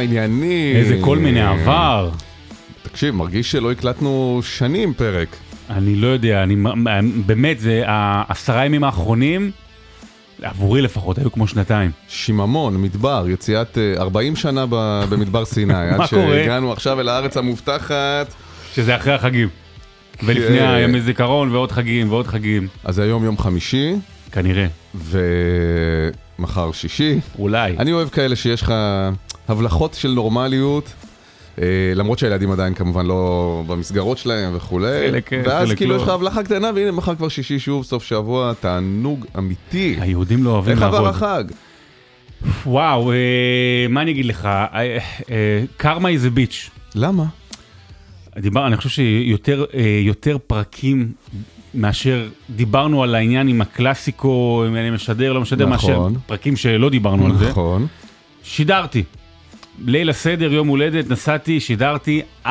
העניינים? איזה כל מיני עבר. תקשיב, מרגיש שלא הקלטנו שנים פרק. אני לא יודע, אני באמת, זה העשרה ימים האחרונים, עבורי לפחות, היו כמו שנתיים. שיממון, מדבר, יציאת אה, 40 שנה ב- במדבר סיני. מה עד? שהגענו עכשיו אל הארץ המובטחת. שזה אחרי החגים. ולפני כן. הימי זיכרון ועוד חגים ועוד חגים. אז היום יום חמישי, כנראה. ומחר שישי. אולי. אני אוהב כאלה שיש לך הבלחות של נורמליות. אה, למרות שהילדים עדיין כמובן לא במסגרות שלהם וכולי, חלק כן, ואז חלק כאילו לא. יש לך הבלחה קטנה והנה מחר כבר שישי שוב, סוף שבוע, תענוג אמיתי. היהודים לא אוהבים איך עבר לעבוד. החג? וואו, אה, מה אני אגיד לך? קרמה is a bitch. למה? דיבר, אני חושב שיותר אה, יותר פרקים מאשר דיברנו על העניין עם הקלאסיקו, אם אני משדר, לא משדר, מאשר נכון. פרקים שלא דיברנו על זה. נכון. שידרתי. ליל הסדר, יום הולדת, נסעתי, שידרתי 4-0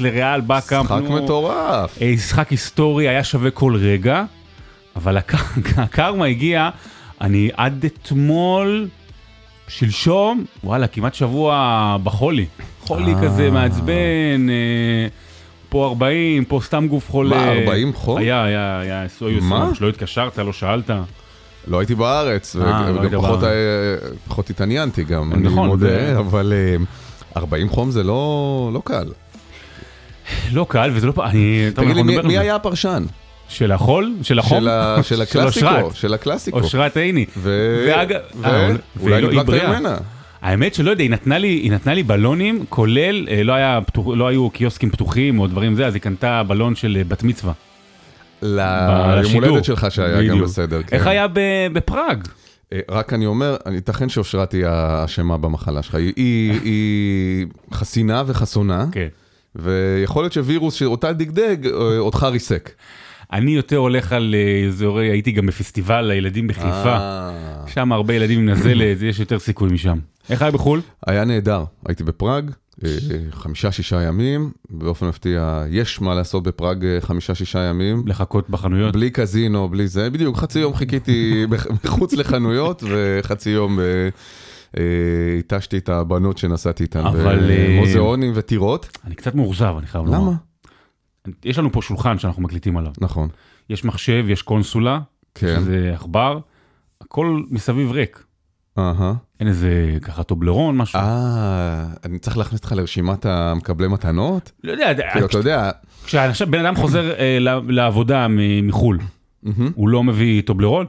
לריאל בקאמפ. משחק מטורף. אה, משחק היסטורי, היה שווה כל רגע, אבל הק- הקרמה הגיע, אני עד אתמול, שלשום, וואלה, כמעט שבוע בחולי. חולי אה. כזה מעצבן, אה, פה 40, פה סתם גוף חולה. מה, 40 חום? היה, היה, היה, היה, מה? לא התקשרת, לא שאלת. לא הייתי בארץ, אה, לא וגם פחות. אה, פחות התעניינתי גם, אני נכון, מודה, אבל אה, 40 חום זה לא לא קל. לא קל, וזה לא... תגיד לי, מי-. היה הפרשן? של החול? של החום? של הקלאסיקו. של הקלאסיקו. אושרת עיני. ו- ואגב- ו- אה, אולי נדלקת. ממנה. האמת שלא יודע, היא נתנה לי, היא נתנה לי בלונים, כולל, אה, לא, היה פתוח, לא היו קיוסקים פתוחים או דברים זה, אז היא קנתה בלון של אה, בת מצווה. ליום. הולדת שלך שהיה גם. בסדר. כן. איך היה ב- בפראג? אה, רק אני אומר, ייתכן שאושרת היא האשמה במחלה שלך. היא- חסינה וחסונה, כן. ויכול להיות שווירוס שאותה דגדג, אה, אותך ריסק. אני יותר הולך על אה, אזורי, הייתי גם בפסטיבל לילדים בחיפה, שם הרבה ילדים עם נזלת, יש יותר סיכוי משם. איך היה בחו"ל? היה נהדר, הייתי בפראג, חמישה-שישה ימים, באופן מפתיע, יש מה לעשות בפראג אה, חמישה-שישה ימים. לחכות בחנויות? בלי קזינו, בלי זה, בדיוק, חצי יום חיכיתי מחוץ לחנויות, וחצי יום אה, אה, התשתי את הבנות שנסעתי איתן אבל, במוזיאונים וטירות. אני קצת מאוכזב, אני חייב לומר. למה? יש לנו פה שולחן שאנחנו מקליטים עליו. נכון, יש מחשב, יש קונסולה, כן. שזה עכבר, הכל מסביב ריק. אין איזה ככה טובלרון, משהו. אה, אני צריך להכניס אותך לרשימת המקבלי מתנות? לא יודע, כאילו, אתה יודע, כשבן אדם חוזר אה, לעבודה מחו"ל. הוא לא מביא טובלרון?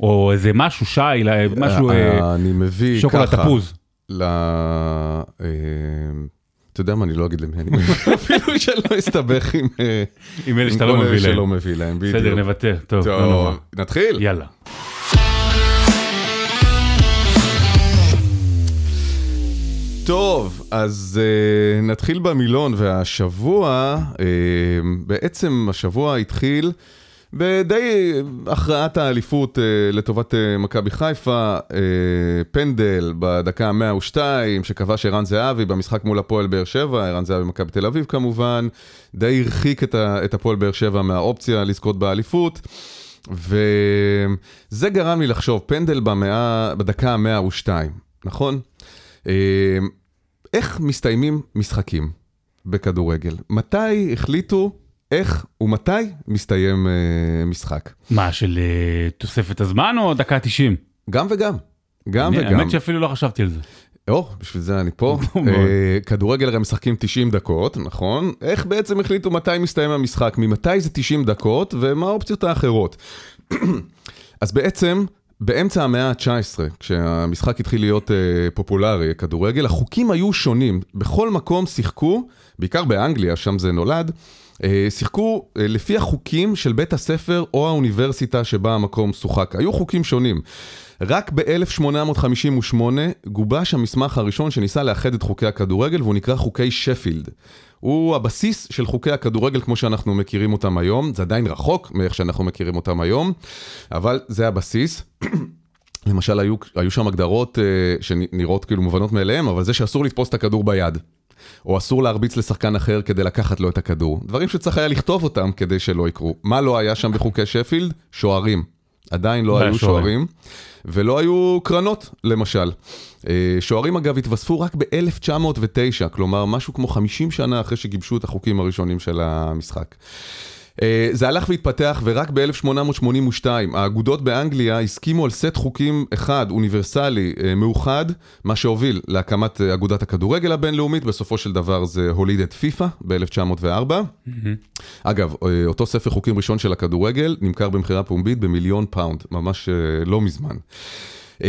או איזה משהו, שי, משהו, אה, אה, אני מביא שוקולד ככה. תפוז. ל... אה, אתה יודע מה, אני לא אגיד למי אני מביא, אפילו שלא אסתבך עם עם אלה שאתה לא מביא שלא להם. מביא להם, בדיוק. בסדר, נוותר. טוב, לא. טוב, נתחיל? יאללה. טוב, אז uh, נתחיל במילון, והשבוע, uh, בעצם השבוע התחיל בדי הכרעת האליפות uh, לטובת uh, מכבי חיפה, uh, פנדל בדקה ה-102, שכבש ערן זהבי במשחק מול הפועל באר שבע, ערן זהבי מכבי תל אביב כמובן, די הרחיק את, ה- את הפועל באר שבע מהאופציה לזכות באליפות. וזה גרם לי לחשוב, פנדל במאה, בדקה ה-102, נכון? איך מסתיימים משחקים בכדורגל? מתי החליטו איך ומתי מסתיים אה, משחק? מה, של אה, תוספת הזמן או דקה 90? גם וגם. גם אני- וגם. האמת שאפילו לא חשבתי על זה. או, בשביל זה אני פה. אה, כדורגל הרי משחקים 90 דקות, נכון? איך בעצם החליטו מתי מסתיים המשחק? ממתי זה 90 דקות ומה האופציות האחרות? אז בעצם, באמצע המאה ה-19, כשהמשחק התחיל להיות אה, פופולרי, כדורגל, החוקים היו שונים. בכל מקום שיחקו, בעיקר באנגליה, שם זה נולד, אה, שיחקו אה, לפי החוקים של בית הספר או האוניברסיטה שבה המקום שוחק. היו חוקים שונים. רק ב-1858 גובש המסמך הראשון שניסה לאחד את חוקי הכדורגל והוא נקרא חוקי שפילד. הוא הבסיס של חוקי הכדורגל כמו שאנחנו מכירים אותם היום, זה עדיין רחוק מאיך שאנחנו מכירים אותם היום, אבל זה הבסיס. למשל היו, היו שם הגדרות uh, שנראות כאילו מובנות מאליהם, אבל זה שאסור לתפוס את הכדור ביד. או אסור להרביץ לשחקן אחר כדי לקחת לו את הכדור. דברים שצריך היה לכתוב אותם כדי שלא יקרו. מה לא היה שם בחוקי שפילד? שוערים. עדיין לא היו. שוערים, ולא היו קרנות, למשל. אה, שוערים אגב התווספו רק ב-1909, כלומר משהו כמו 50 שנה אחרי שגיבשו את החוקים הראשונים של המשחק. אה, זה הלך והתפתח, ורק ב-1882 האגודות באנגליה הסכימו על סט חוקים אחד, אוניברסלי, אה, מאוחד, מה שהוביל להקמת אה, אגודת הכדורגל הבינלאומית, בסופו של דבר זה הוליד את פיפ"א ב-1904. אגב, אה, אותו ספר חוקים ראשון של הכדורגל נמכר במכירה פומבית במיליון פאונד, ממש לא מזמן. אה,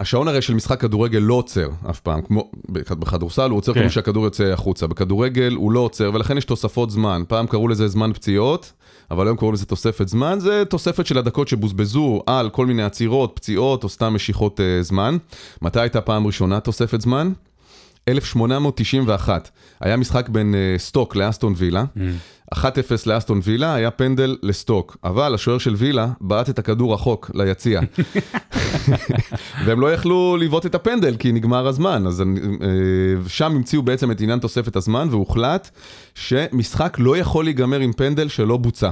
השעון הרי של משחק כדורגל לא עוצר אף פעם, כמו בכ- בכדורסל הוא עוצר כן. כמו שהכדור יוצא החוצה, בכדורגל הוא לא עוצר ולכן יש תוספות זמן, פעם קראו לזה זמן פציעות, אבל היום קוראים לזה תוספת זמן, זה תוספת של הדקות שבוזבזו על כל מיני עצירות, פציעות או סתם משיכות אה, זמן. מתי הייתה פעם ראשונה תוספת זמן? 1891, היה משחק בין אה, סטוק לאסטון וילה, 1-0 לאסטון וילה, היה פנדל לסטוק, אבל השוער של וילה בעט את הכדור רחוק ליציע. והם לא יכלו לבעוט את הפנדל כי נגמר הזמן, אז אה, שם המציאו בעצם את עניין תוספת הזמן והוחלט שמשחק לא יכול להיגמר עם פנדל שלא בוצע.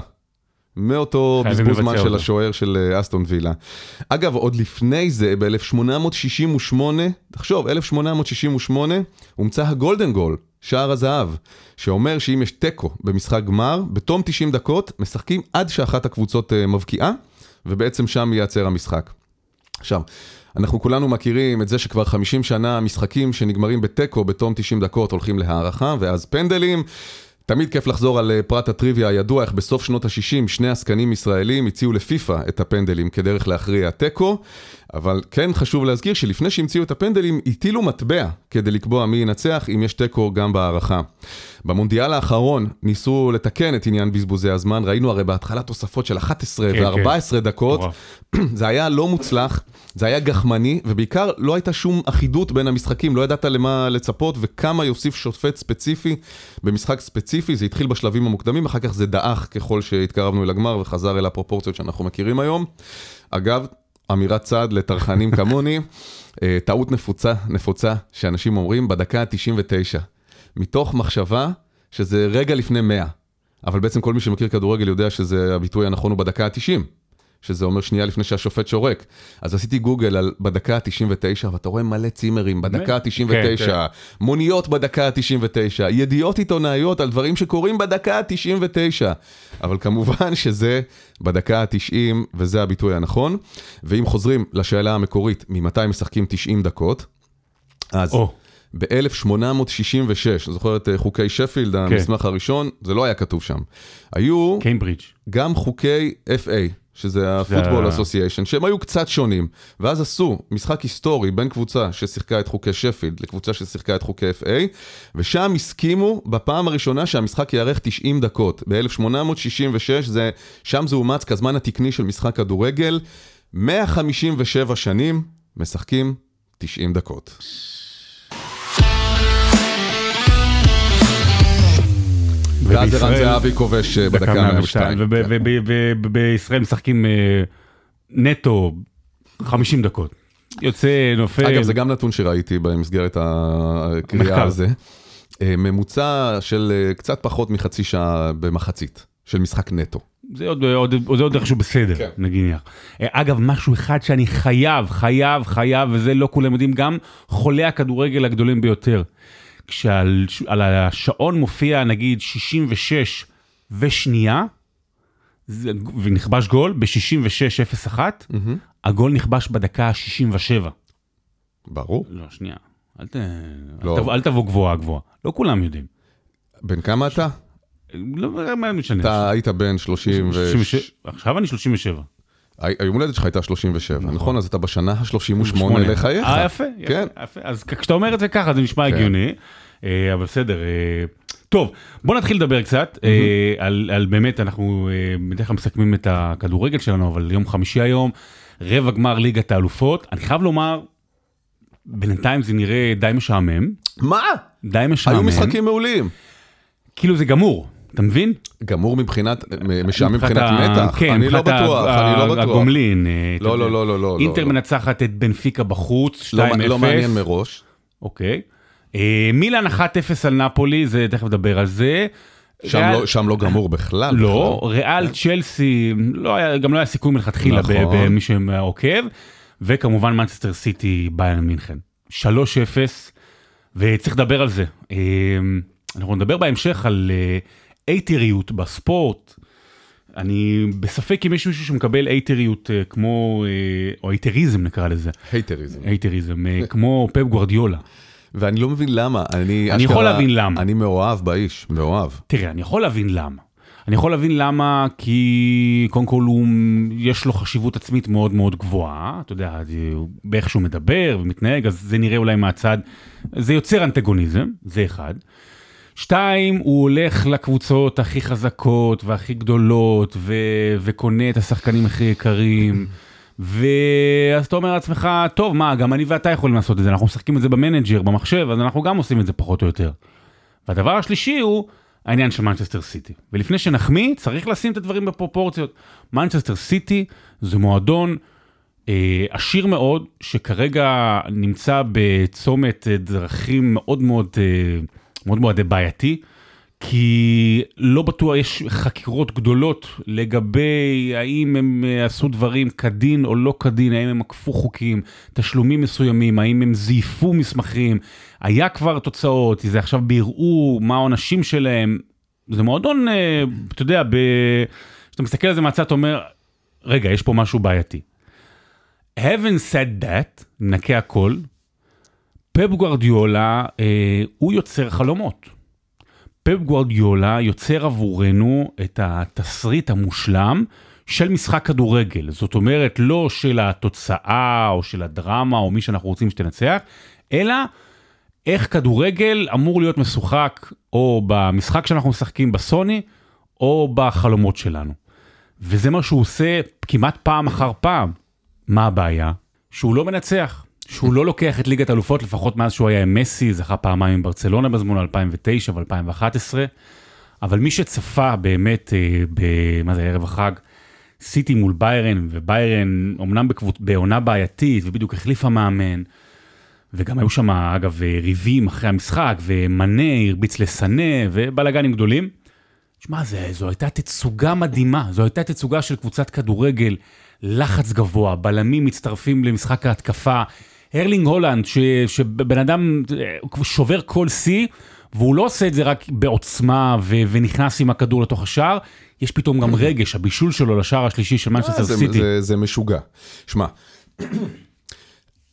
מאותו בזבוז זמן של. השוער של אה, אסטון וילה. אגב, עוד לפני זה, ב-1868, תחשוב, 1868, הומצא הגולדן גול, שער הזהב, שאומר שאם יש תיקו במשחק גמר, בתום 90 דקות, משחקים עד שאחת הקבוצות אה, מבקיעה, ובעצם שם ייעצר המשחק. עכשיו, אנחנו כולנו מכירים את זה שכבר 50 שנה משחקים שנגמרים בתיקו בתום 90 דקות הולכים להערכה ואז פנדלים. תמיד כיף לחזור על אה, פרט הטריוויה הידוע איך בסוף שנות ה-60 שני עסקנים ישראלים הציעו לפיפ"א את הפנדלים כדרך להכריע תיקו, אבל כן חשוב להזכיר שלפני שהמציאו את הפנדלים הטילו מטבע כדי לקבוע מי ינצח אם יש תיקו גם בהערכה. במונדיאל האחרון ניסו לתקן את עניין בזבוזי הזמן, ראינו הרי בהתחלה תוספות של 11 כן, ו-14 דקות. מטורף. זה היה לא מוצלח, זה היה גחמני, ובעיקר לא הייתה שום אחידות בין המשחקים, לא ידעת למה לצפות וכמה יוסיף שופט ספציפי במשחק ספציפי, זה התחיל בשלבים המוקדמים, אחר כך זה דעך ככל שהתקרבנו אל הגמר וחזר אל הפרופורציות שאנחנו מכירים היום. אגב, אמירת צד לטרחנים כמוני, אה, טעות נפוצה, נפוצה, שאנשים אומרים בדקה ה-99, מתוך מחשבה שזה רגע לפני 100, אבל בעצם כל מי שמכיר כדורגל יודע שזה הביטוי הנכון הוא בדקה ה-90. שזה אומר שנייה לפני שהשופט שורק. אז עשיתי גוגל על בדקה ה-99, ואתה רואה מלא צימרים, בדקה כן, ה-99, כן. מוניות בדקה ה-99, ידיעות עיתונאיות על דברים שקורים בדקה ה-99. אבל כמובן שזה בדקה ה-90, וזה הביטוי הנכון. ואם חוזרים לשאלה המקורית, ממתי משחקים 90 דקות, אז... או. ב-1866, זוכר את אה, חוקי שפילד, המסמך הראשון, זה לא היה כתוב שם. היו קיימברידג'. גם חוקי FA, שזה ה-Football ה- Association, שהם היו קצת שונים, ואז עשו משחק היסטורי בין קבוצה ששיחקה את חוקי שפילד לקבוצה ששיחקה את חוקי FA, ושם הסכימו בפעם הראשונה שהמשחק יארך 90 דקות. ב-1866, זה, שם זה אומץ כזמן התקני של משחק כדורגל, 157 שנים משחקים 90 דקות. ואז ערן זהבי כובש אה, בדקה 102. ובישראל משחקים אה, נטו 50 דקות. יוצא, נופל. אגב, זה גם נתון שראיתי במסגרת הקריאה. הזה. אה, ממוצע של קצת פחות מחצי שעה במחצית, של משחק נטו. זה עוד, עוד, זה עוד איכשהו בסדר, כן. נניח. אה, אגב, משהו אחד שאני חייב, חייב, חייב, וזה לא כולם יודעים, גם חולי הכדורגל הגדולים ביותר. כשעל על השעון מופיע נגיד 66 ושנייה, זה- ונכבש גול ב-66-01, הגול נכבש בדקה ה-67. ברור. לא, שנייה. אל, ת... לא. אל, תבוא, אל תבוא גבוהה גבוהה. לא כולם יודעים. בן כמה אתה? לא, מה משנה. אתה היית בן 30 ו... 36 עכשיו אני 37. היום הולדת שלך הייתה 37, נכון? אז אתה בשנה ה-38 שמונה. לחייך. אה, יפה, כן. יפה, יפה. אז כשאתה אומר את זה ככה זה נשמע הגיוני, אה, אבל בסדר. אה, טוב, בוא נתחיל לדבר קצת אה, על על באמת, אנחנו אה, בדרך כלל מסכמים את הכדורגל שלנו, אבל יום חמישי היום, רבע גמר ליגת האלופות. אני חייב לומר, בינתיים זה נראה די משעמם, מה? די משעמם. היו משחקים מעולים. כאילו זה גמור, אתה מבין? גמור מבחינת, משעמם מבחינת מתח? כן, אני לא בטוח, אני לא בטוח. הגומלין. אה, לא. לא, לא, לא, לא. אינטר לא. מנצחת את בנפיקה בחוץ, 2-0. לא לא מעניין מראש. אוקיי. אה, מילאן 1-0 על נפולי, זה תכף נדבר על זה. שם ריאל- לא- שם לא גמור בכלל. לא, בכלל. ריאל צ'לסי, לא היה, גם לא היה סיכוי מלכתחילה נכון. למי שעוקב, וכמובן מנצ'סטר סיטי ביירן מינכן. 3-0, וצריך לדבר על זה. אה, אנחנו נדבר בהמשך על אה, הייטריות בספורט. אני בספק אם יש מישהו שמקבל הייטריות אה, כמו, אה, או haterism נקרא לזה, haterism. haterism, אה, כמו פפ גוורדיולה. ואני לא מבין למה. אני אני יכול להבין למה. אני מאוהב באיש, מאוהב. תראה, אני יכול להבין למה. אני יכול להבין למה, כי קודם כל הוא, יש לו חשיבות עצמית מאוד מאוד גבוהה, אתה יודע, באיך שהוא מדבר ומתנהג, אז זה נראה אולי מהצד, זה יוצר אנטגוניזם, זה אחד. שתיים, הוא הולך לקבוצות הכי חזקות והכי גדולות, ו- וקונה את השחקנים הכי יקרים, ואז אתה אומר לעצמך, טוב, מה, גם אני ואתה יכולים לעשות את זה, אנחנו משחקים את זה ב manager, במחשב, אז אנחנו גם עושים את זה פחות או יותר. והדבר השלישי הוא העניין של מנצ'סטר סיטי. ולפני שנחמיא, צריך לשים את הדברים בפרופורציות. מנצ'סטר סיטי זה מועדון אה, עשיר מאוד, שכרגע נמצא בצומת אה, דרכים מאוד מאוד, אה, מאוד מאוד בעייתי, כי לא בטוח, יש חקירות גדולות לגבי האם הם אה, עשו דברים כדין או לא כדין, האם הם עקפו חוקים, תשלומים מסוימים, האם הם זייפו מסמכים, היה כבר תוצאות, זה עכשיו בערעור, מה העונשים שלהם. זה מועדון, אה, אתה יודע. כשאתה מסתכל על זה מהצד, אתה אומר, רגע, יש פה משהו בעייתי. having said that, נקה הכל, פפ גוורדיולה, אה, הוא יוצר חלומות. פפ גוורדיולה יוצר עבורנו את התסריט המושלם של משחק כדורגל. זאת אומרת, לא של התוצאה או של הדרמה או מי שאנחנו רוצים שתנצח, אלא איך כדורגל אמור להיות משוחק או במשחק שאנחנו משחקים בסוני או בחלומות שלנו. וזה מה שהוא עושה כמעט פעם אחר פעם. מה הבעיה? שהוא לא מנצח. שהוא לא לוקח את ליגת אלופות, לפחות מאז שהוא היה עם מסי, זכה פעמיים עם ברצלונה בזמן 2009 ו-2011. אבל מי שצפה באמת, אה, ב... מה זה, ערב החג, סיטי מול ביירן, וביירן אמנם בקבוצ... בעונה בעייתית, ובדיוק החליפה מאמן, וגם היו שם, אגב, אה, ריבים אחרי המשחק, ומנה הרביץ לסנה, ובלאגנים גדולים. שמע, זו הייתה תצוגה מדהימה, זו הייתה תצוגה של קבוצת כדורגל, לחץ גבוה, בלמים מצטרפים למשחק ההתקפה. הרלינג הולנד, ש, שבן אדם אה, שובר כל שיא, והוא לא עושה את זה רק בעוצמה ו, ונכנס עם הכדור לתוך השער, יש פתאום גם רגש, הבישול שלו לשער השלישי של אה, מנצ'סטר זה- סיטי. זה- זה משוגע. שמע,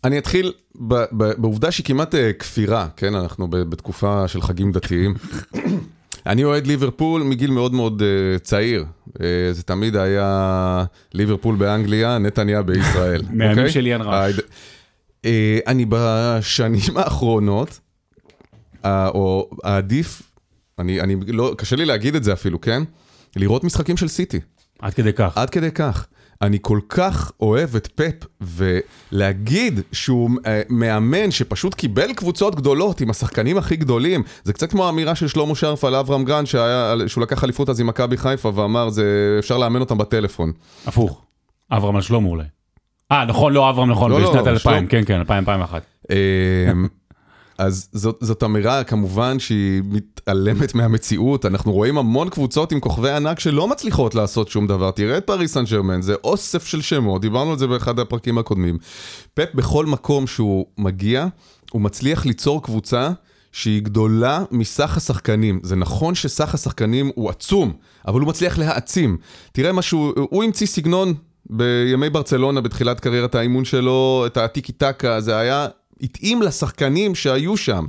אני אתחיל ב- ב- בעובדה שהיא כמעט אה, כפירה, כן? אנחנו בתקופה של חגים דתיים. אני אוהד ליברפול מגיל מאוד מאוד אה, צעיר. אה, זה תמיד היה ליברפול באנגליה, נתניה בישראל. מהימים אוקיי? של יאן ראש. אה, אני בשנים האחרונות, אה, או העדיף, אני, אני לא, קשה לי להגיד את זה אפילו, כן? לראות משחקים של סיטי. עד כדי כך. עד כדי כך. אני כל כך אוהב את פפ, ולהגיד שהוא אה, מאמן שפשוט קיבל קבוצות גדולות עם השחקנים הכי גדולים, זה קצת כמו האמירה של שלמה שרף על אברהם גרנט, שהיה, שהוא לקח אליפות אז עם מכבי חיפה ואמר, זה, אפשר לאמן אותם בטלפון. הפוך. אברהם על שלמה אולי. אה, נכון, לא אברהם, נכון, לא, לא, בשנת 2000, שלמה. כן, כן, 2000, 2001. אמ, אז זאת, זאת אמירה כמובן שהיא מתעלמת מהמציאות, אנחנו רואים המון קבוצות עם כוכבי ענק שלא מצליחות לעשות שום דבר, תראה את פריס סן ג'רמן, זה אוסף של שמות, דיברנו על זה באחד הפרקים הקודמים. פפ בכל מקום שהוא מגיע, הוא מצליח ליצור קבוצה שהיא גדולה מסך השחקנים. זה נכון שסך השחקנים הוא עצום, אבל הוא מצליח להעצים. תראה משהו, הוא המציא סגנון בימי ברצלונה בתחילת קריירת האימון שלו, את הטיקי טקה, זה היה, התאים לשחקנים שהיו שם.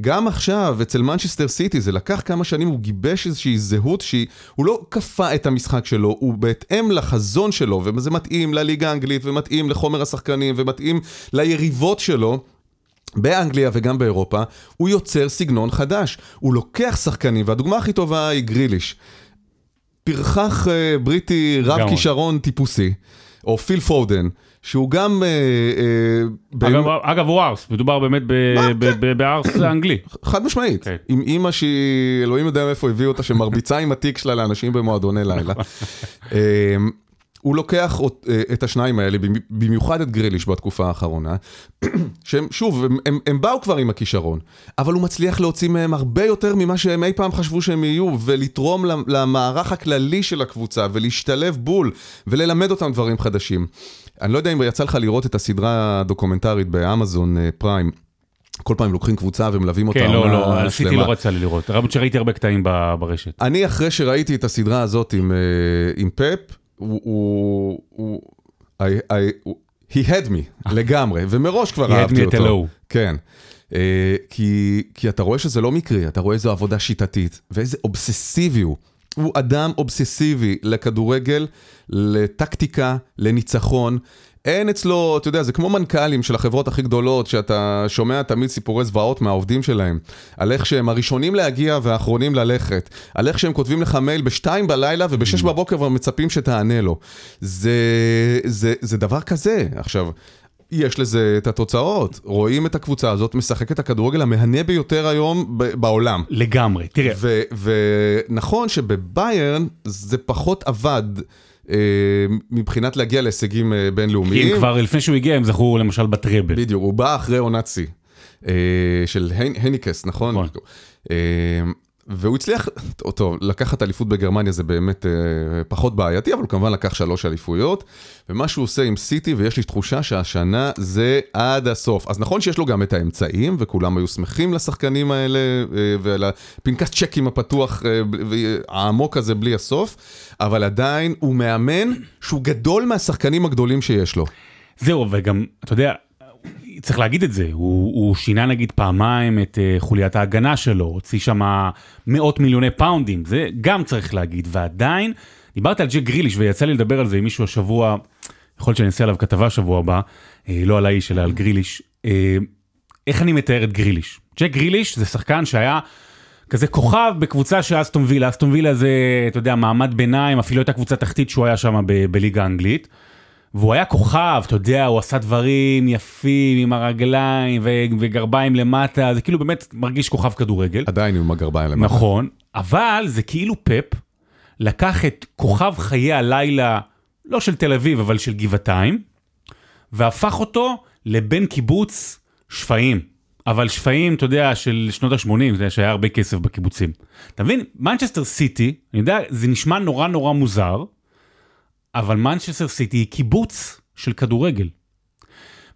גם עכשיו, אצל מנצ'סטר סיטי, זה לקח כמה שנים, הוא גיבש איזושהי זהות שהיא, הוא לא כפה את המשחק שלו, הוא בהתאם לחזון שלו, וזה מתאים לליגה האנגלית, ומתאים לחומר השחקנים, ומתאים ליריבות שלו. באנגליה וגם באירופה, הוא יוצר סגנון חדש. הוא לוקח שחקנים, והדוגמה הכי טובה היא גריליש. פרחח אה, בריטי רב. כישרון טיפוסי, או פיל פודן, שהוא גם... אה, אה, אגב, הוא ארס, מדובר באמת ב- בארס האנגלי. חד משמעית, כן. עם אימא שהיא, אלוהים יודע מאיפה הביאו אותה, שמרביצה עם התיק שלה לאנשים במועדוני לילה. הוא לוקח אה, את השניים האלה, במ- במיוחד את גריליש בתקופה האחרונה, שהם, שוב, הם, הם, הם באו כבר עם הכישרון, אבל הוא מצליח להוציא מהם הרבה יותר ממה שהם אי פעם חשבו שהם יהיו, ולתרום למ- למערך הכללי של הקבוצה, ולהשתלב בול, וללמד אותם דברים חדשים. אני לא יודע אם יצא לך לראות את הסדרה הדוקומנטרית באמזון אה, פריים. כל פעם לוקחים קבוצה ומלווים אותה כן, לא, לא, שלמה. לא רצה לי לראות, למרות שראיתי הרבה קטעים ברשת. אני אחרי שראיתי את הסדרה הזאת עם, אה, עם פפ, הוא... הוא, הוא I, I, הוא- he had me לגמרי, ומראש כבר He had אהבתי me אותו. hello. כן. אה, כי, כי אתה רואה שזה לא מקרי, אתה רואה איזו עבודה שיטתית, ואיזה אובססיבי הוא. הוא אדם אובססיבי לכדורגל, לטקטיקה, לניצחון. אין אצלו, אתה יודע, זה כמו מנכ"לים של החברות הכי גדולות, שאתה שומע תמיד סיפורי זוועות מהעובדים שלהם. על איך שהם הראשונים להגיע והאחרונים ללכת. על איך שהם כותבים לך מייל בשתיים בלילה ובשש בבוקר ומצפים שתענה לו. זה, זה, זה דבר כזה. עכשיו, יש לזה את התוצאות. רואים את הקבוצה הזאת משחקת את הכדורגל המהנה ביותר היום ב- בעולם. לגמרי, תראה, ונכון שבביירן זה פחות עבד מבחינת להגיע להישגים אה, כי בינלאומיים. הם כבר לפני שהוא הגיע הם זכו למשל בטראבל. בדיוק, הוא בא אחרי עונת שיא. אה, של הנ- הניקס, נכון? נכון. והוא הצליח, טוב, לקחת אליפות בגרמניה זה באמת אה, פחות בעייתי, אבל הוא כמובן לקח שלוש אליפויות, ומה שהוא עושה עם סיטי, ויש לי תחושה שהשנה זה עד הסוף. אז נכון שיש לו גם את האמצעים, וכולם היו שמחים לשחקנים האלה, אה, ולפנקס צ'קים הפתוח, אה, העמוק הזה בלי הסוף, אבל עדיין הוא מאמן שהוא גדול מהשחקנים הגדולים שיש לו. זהו, וגם, אתה יודע, צריך להגיד את זה, הוא, הוא שינה נגיד פעמיים את uh, חוליית ההגנה שלו, הוציא שם מאות מיליוני פאונדים, זה גם צריך להגיד, ועדיין, דיברת על ג'ק גריליש ויצא לי לדבר על זה עם מישהו השבוע, יכול להיות שאני אעשה עליו כתבה שבוע הבא, אה, לא על האיש אלא על גריליש, אה, איך אני מתאר את גריליש? ג'ק גריליש זה שחקן שהיה... כזה כוכב בקבוצה של אסטון וילה, אסטון וילה זה, אתה יודע, מעמד ביניים, אפילו הייתה קבוצה תחתית שהוא היה שם בליגה האנגלית. והוא היה כוכב, אתה יודע, הוא עשה דברים יפים עם הרגליים ו- וגרביים למטה, זה כאילו באמת מרגיש כוכב כדורגל. עדיין עם הגרביים למטה. נכון, אבל זה כאילו פפ לקח את כוכב חיי הלילה, לא של תל אביב, אבל של גבעתיים, והפך אותו לבן קיבוץ שפיים. אבל שפיים, אתה יודע, של שנות ה-80, זה שהיה הרבה כסף בקיבוצים. אתה מבין? מנצ'סטר סיטי, אני יודע, זה נשמע נורא נורא מוזר, אבל מנצ'סטר סיטי היא קיבוץ של כדורגל.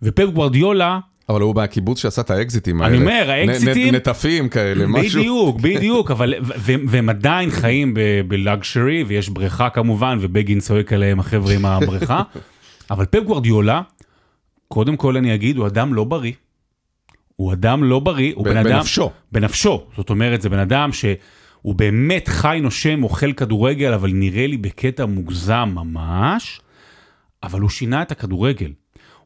ופפ גוורדיולה, אבל הוא מהקיבוץ שעשה את האקזיטים האלה. אני אומר, האקזיטים- נטפים כאלה, משהו. בדיוק, בדיוק, אבל, והם עדיין חיים בלאגשרי, ויש בריכה כמובן, ובגין צועק עליהם החבר'ה עם הבריכה, אבל פפ גוורדיולה, קודם כל אני אגיד, הוא אדם לא בריא. הוא אדם לא בריא, הוא בן אדם... בנפשו. בנפשו. זאת אומרת, זה בן אדם שהוא באמת חי, נושם, אוכל כדורגל, אבל נראה לי בקטע מוגזם ממש, אבל הוא שינה את הכדורגל.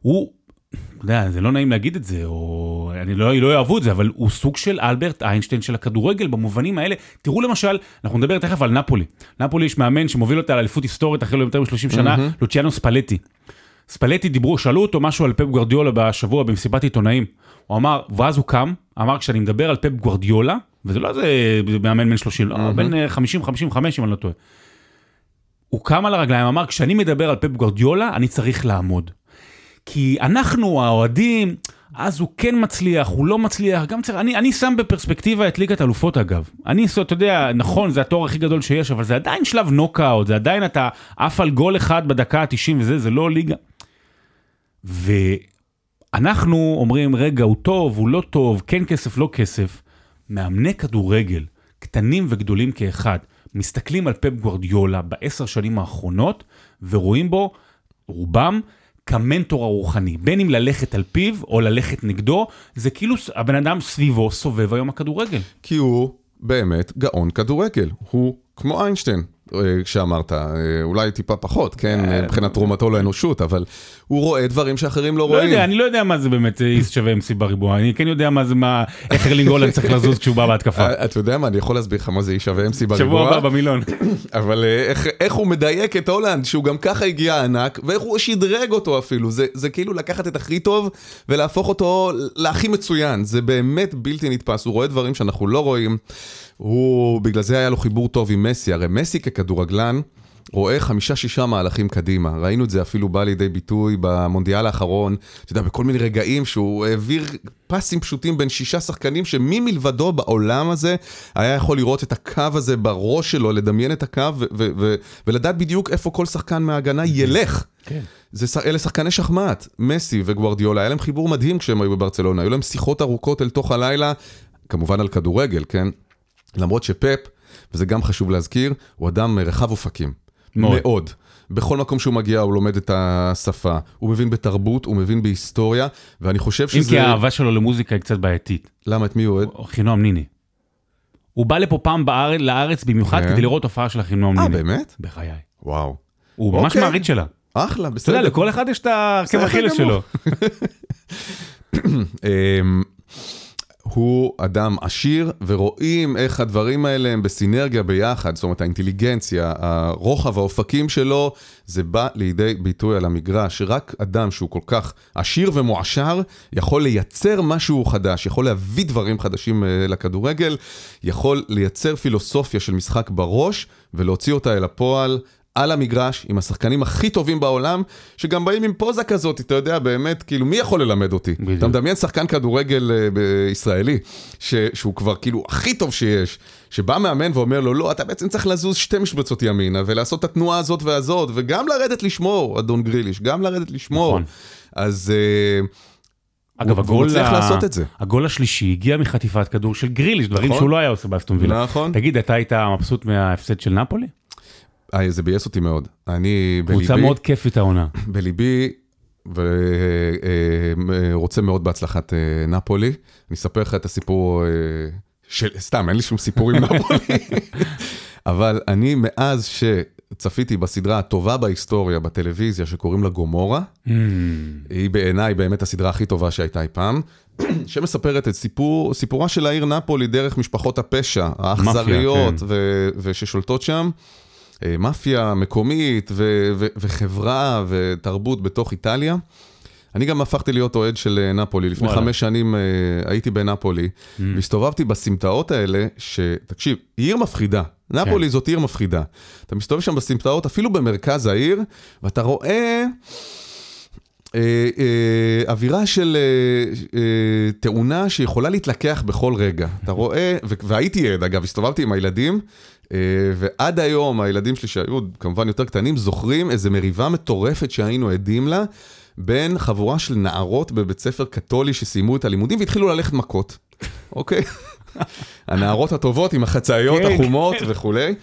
הוא, אתה יודע, זה לא נעים להגיד את זה, או אני לא, לא יאהבו את זה, אבל הוא סוג של אלברט איינשטיין של הכדורגל במובנים האלה. תראו למשל, אנחנו נדבר תכף על נפולי. נפולי יש מאמן שמוביל אותה לאליפות היסטורית אחרי יותר מ-30 שנה, לוציאנו ספלטי. ספלטי דיברו, שאלו אותו משהו על פפ גוורדיולה בשבוע במסיבת עיתונאים. הוא אמר, ואז הוא קם, אמר, כשאני מדבר על פפ גוורדיולה, וזה לא איזה מאמן בן 30, לא, בן 50-55 אם אני לא טועה. הוא קם על הרגליים, אמר, כשאני מדבר על פפ גוורדיולה, אני צריך לעמוד. כי אנחנו, האוהדים, אז הוא כן מצליח, הוא לא מצליח, גם צריך, אני, אני שם בפרספקטיבה את ליגת אלופות אגב. אני, אתה יודע, נכון, זה התואר הכי גדול שיש, אבל זה עדיין שלב נוקאוט, זה עדיין אתה עף על גול אחד בדקה ה-90 וזה, זה לא ליגה. ואנחנו אומרים, רגע, הוא טוב, הוא לא טוב, כן כסף, לא כסף. מאמני כדורגל, קטנים וגדולים כאחד, מסתכלים על פפ גוורדיולה בעשר שנים האחרונות, ורואים בו, רובם, כמנטור הרוחני. בין אם ללכת על פיו או ללכת נגדו, זה כאילו הבן אדם סביבו סובב היום הכדורגל. כי הוא באמת גאון כדורגל. הוא כמו איינשטיין, כשאמרת, אה, אולי טיפה פחות, כן, אה, מבחינת תרומתו לאנושות, אבל הוא רואה דברים שאחרים לא לא רואים. יודע, אני לא יודע מה זה באמת אה, איסט שווה MC בריבוע, אני כן יודע מה זה, מה, איך ארלינג הולנד צריך לזוז כשהוא בא בהתקפה. אה, אתה יודע מה, אני יכול להסביר לך מה זה איש שווה MC בריבוע. שבוע הבא במילון. אבל אה, איך, הוא מדייק את הולנד, שהוא גם ככה הגיע ענק, ואיך הוא שדרג אותו אפילו. זה כאילו לקחת את הכי טוב ולהפוך אותו להכי מצוין. זה באמת בלתי נתפס, הוא רואה דברים שאנחנו לא רואים. הוא, בגלל זה היה לו חיבור טוב עם מסי. הרי מסי ככדורגלן, רואה חמישה-שישה מהלכים קדימה. ראינו את זה אפילו בא לידי ביטוי במונדיאל האחרון, אתה יודע, בכל מיני רגעים שהוא העביר פסים פשוטים בין שישה שחקנים, שמי מלבדו בעולם הזה היה יכול לראות את הקו הזה בראש שלו, לדמיין את הקו ו- ו- ו- ולדעת בדיוק איפה כל שחקן מההגנה ילך. כן. זה, אלה שחקני שחמט, מסי וגוארדיולה, היה להם חיבור מדהים כשהם היו בברצלונה, היו להם שיחות ארוכות אל תוך הלילה, כמובן על כדורגל, כן? למרות שפפ, וזה גם חשוב להזכיר, הוא אדם רחב אופקים. מאוד. מאוד. בכל מקום שהוא מגיע הוא לומד את השפה, הוא מבין בתרבות, הוא מבין בהיסטוריה, ואני חושב אם שזה... כי האהבה שלו למוזיקה היא קצת בעייתית. למה, את מי הוא אוהד? חינום ניני. הוא בא לפה פעם בארץ, לארץ במיוחד כן. כדי לראות הופעה של החינום אה, ניני. באמת? בחיי. וואו. הוא ממש אוקיי. מעריץ שלה. אחלה, אתה בסדר. יודע, לכל אחד יש את בסדר אכילס. שלו. הוא אדם עשיר, ורואים איך הדברים האלה הם בסינרגיה ביחד, זאת אומרת האינטליגנציה, הרוחב האופקים שלו, זה בא לידי ביטוי על המגרש, שרק אדם שהוא כל כך עשיר ומועשר, יכול לייצר משהו חדש, יכול להביא דברים חדשים אה, לכדורגל, יכול לייצר פילוסופיה של משחק בראש, ולהוציא אותה אל הפועל. על המגרש, עם השחקנים הכי טובים בעולם, שגם באים עם פוזה כזאת, אתה יודע, באמת, כאילו, מי יכול ללמד אותי? בדיוק. אתה מדמיין שחקן כדורגל ב- ישראלי, ש- שהוא כבר כאילו הכי טוב שיש, שבא מאמן ואומר לו, לא, אתה בעצם צריך לזוז שתי משבצות ימינה, ולעשות את התנועה הזאת והזאת, וגם לרדת לשמור, אדון גריליש, גם לרדת לשמור. נכון. אז... אה, אגב, הוא- הגול מצליח ה- לעשות את זה. הגול השלישי הגיע מחטיפת כדור של גריליש, דברים נכון. שהוא לא היה עושה באסטון וילה. נכון. תגיד, אתה היית מבסוט מההפסד של נפולי? אה, זה ביאס אותי מאוד. אני קבוצה בליבי, מאוד כיפית העונה. בליבי, ורוצה מאוד בהצלחת אה, נפולי. אני אספר לך את הסיפור אה, של... סתם, אין לי שום סיפור עם נפולי. אבל אני, מאז שצפיתי בסדרה הטובה בהיסטוריה בטלוויזיה, שקוראים לה גומורה, Hmm. היא בעיניי באמת הסדרה הכי טובה שהייתה אי פעם, שמספרת את סיפור, סיפורה של העיר נפולי דרך משפחות הפשע, האכזריות כן. וששולטות שם. אה, מאפיה מקומית ו- ו- וחברה ותרבות בתוך איטליה. אני גם הפכתי להיות אוהד של אה, נפולי. לפני וואלה. חמש שנים אה, הייתי בנפולי, והסתובבתי בסמטאות האלה, שתקשיב, היא עיר מפחידה. נפולי זאת עיר מפחידה. אתה מסתובב שם בסמטאות, אפילו במרכז העיר, ואתה רואה... אה, אה, אווירה של אה, אה, תאונה שיכולה להתלקח בכל רגע. אתה רואה, ו- והייתי עד אגב, הסתובבתי עם הילדים, ועד היום הילדים שלי שהיו כמובן יותר קטנים, זוכרים איזו מריבה מטורפת שהיינו עדים לה, בין חבורה של נערות בבית ספר קתולי שסיימו את הלימודים והתחילו ללכת מכות, אוקיי? הנערות הטובות עם החצאיות כן, החומות וכולי.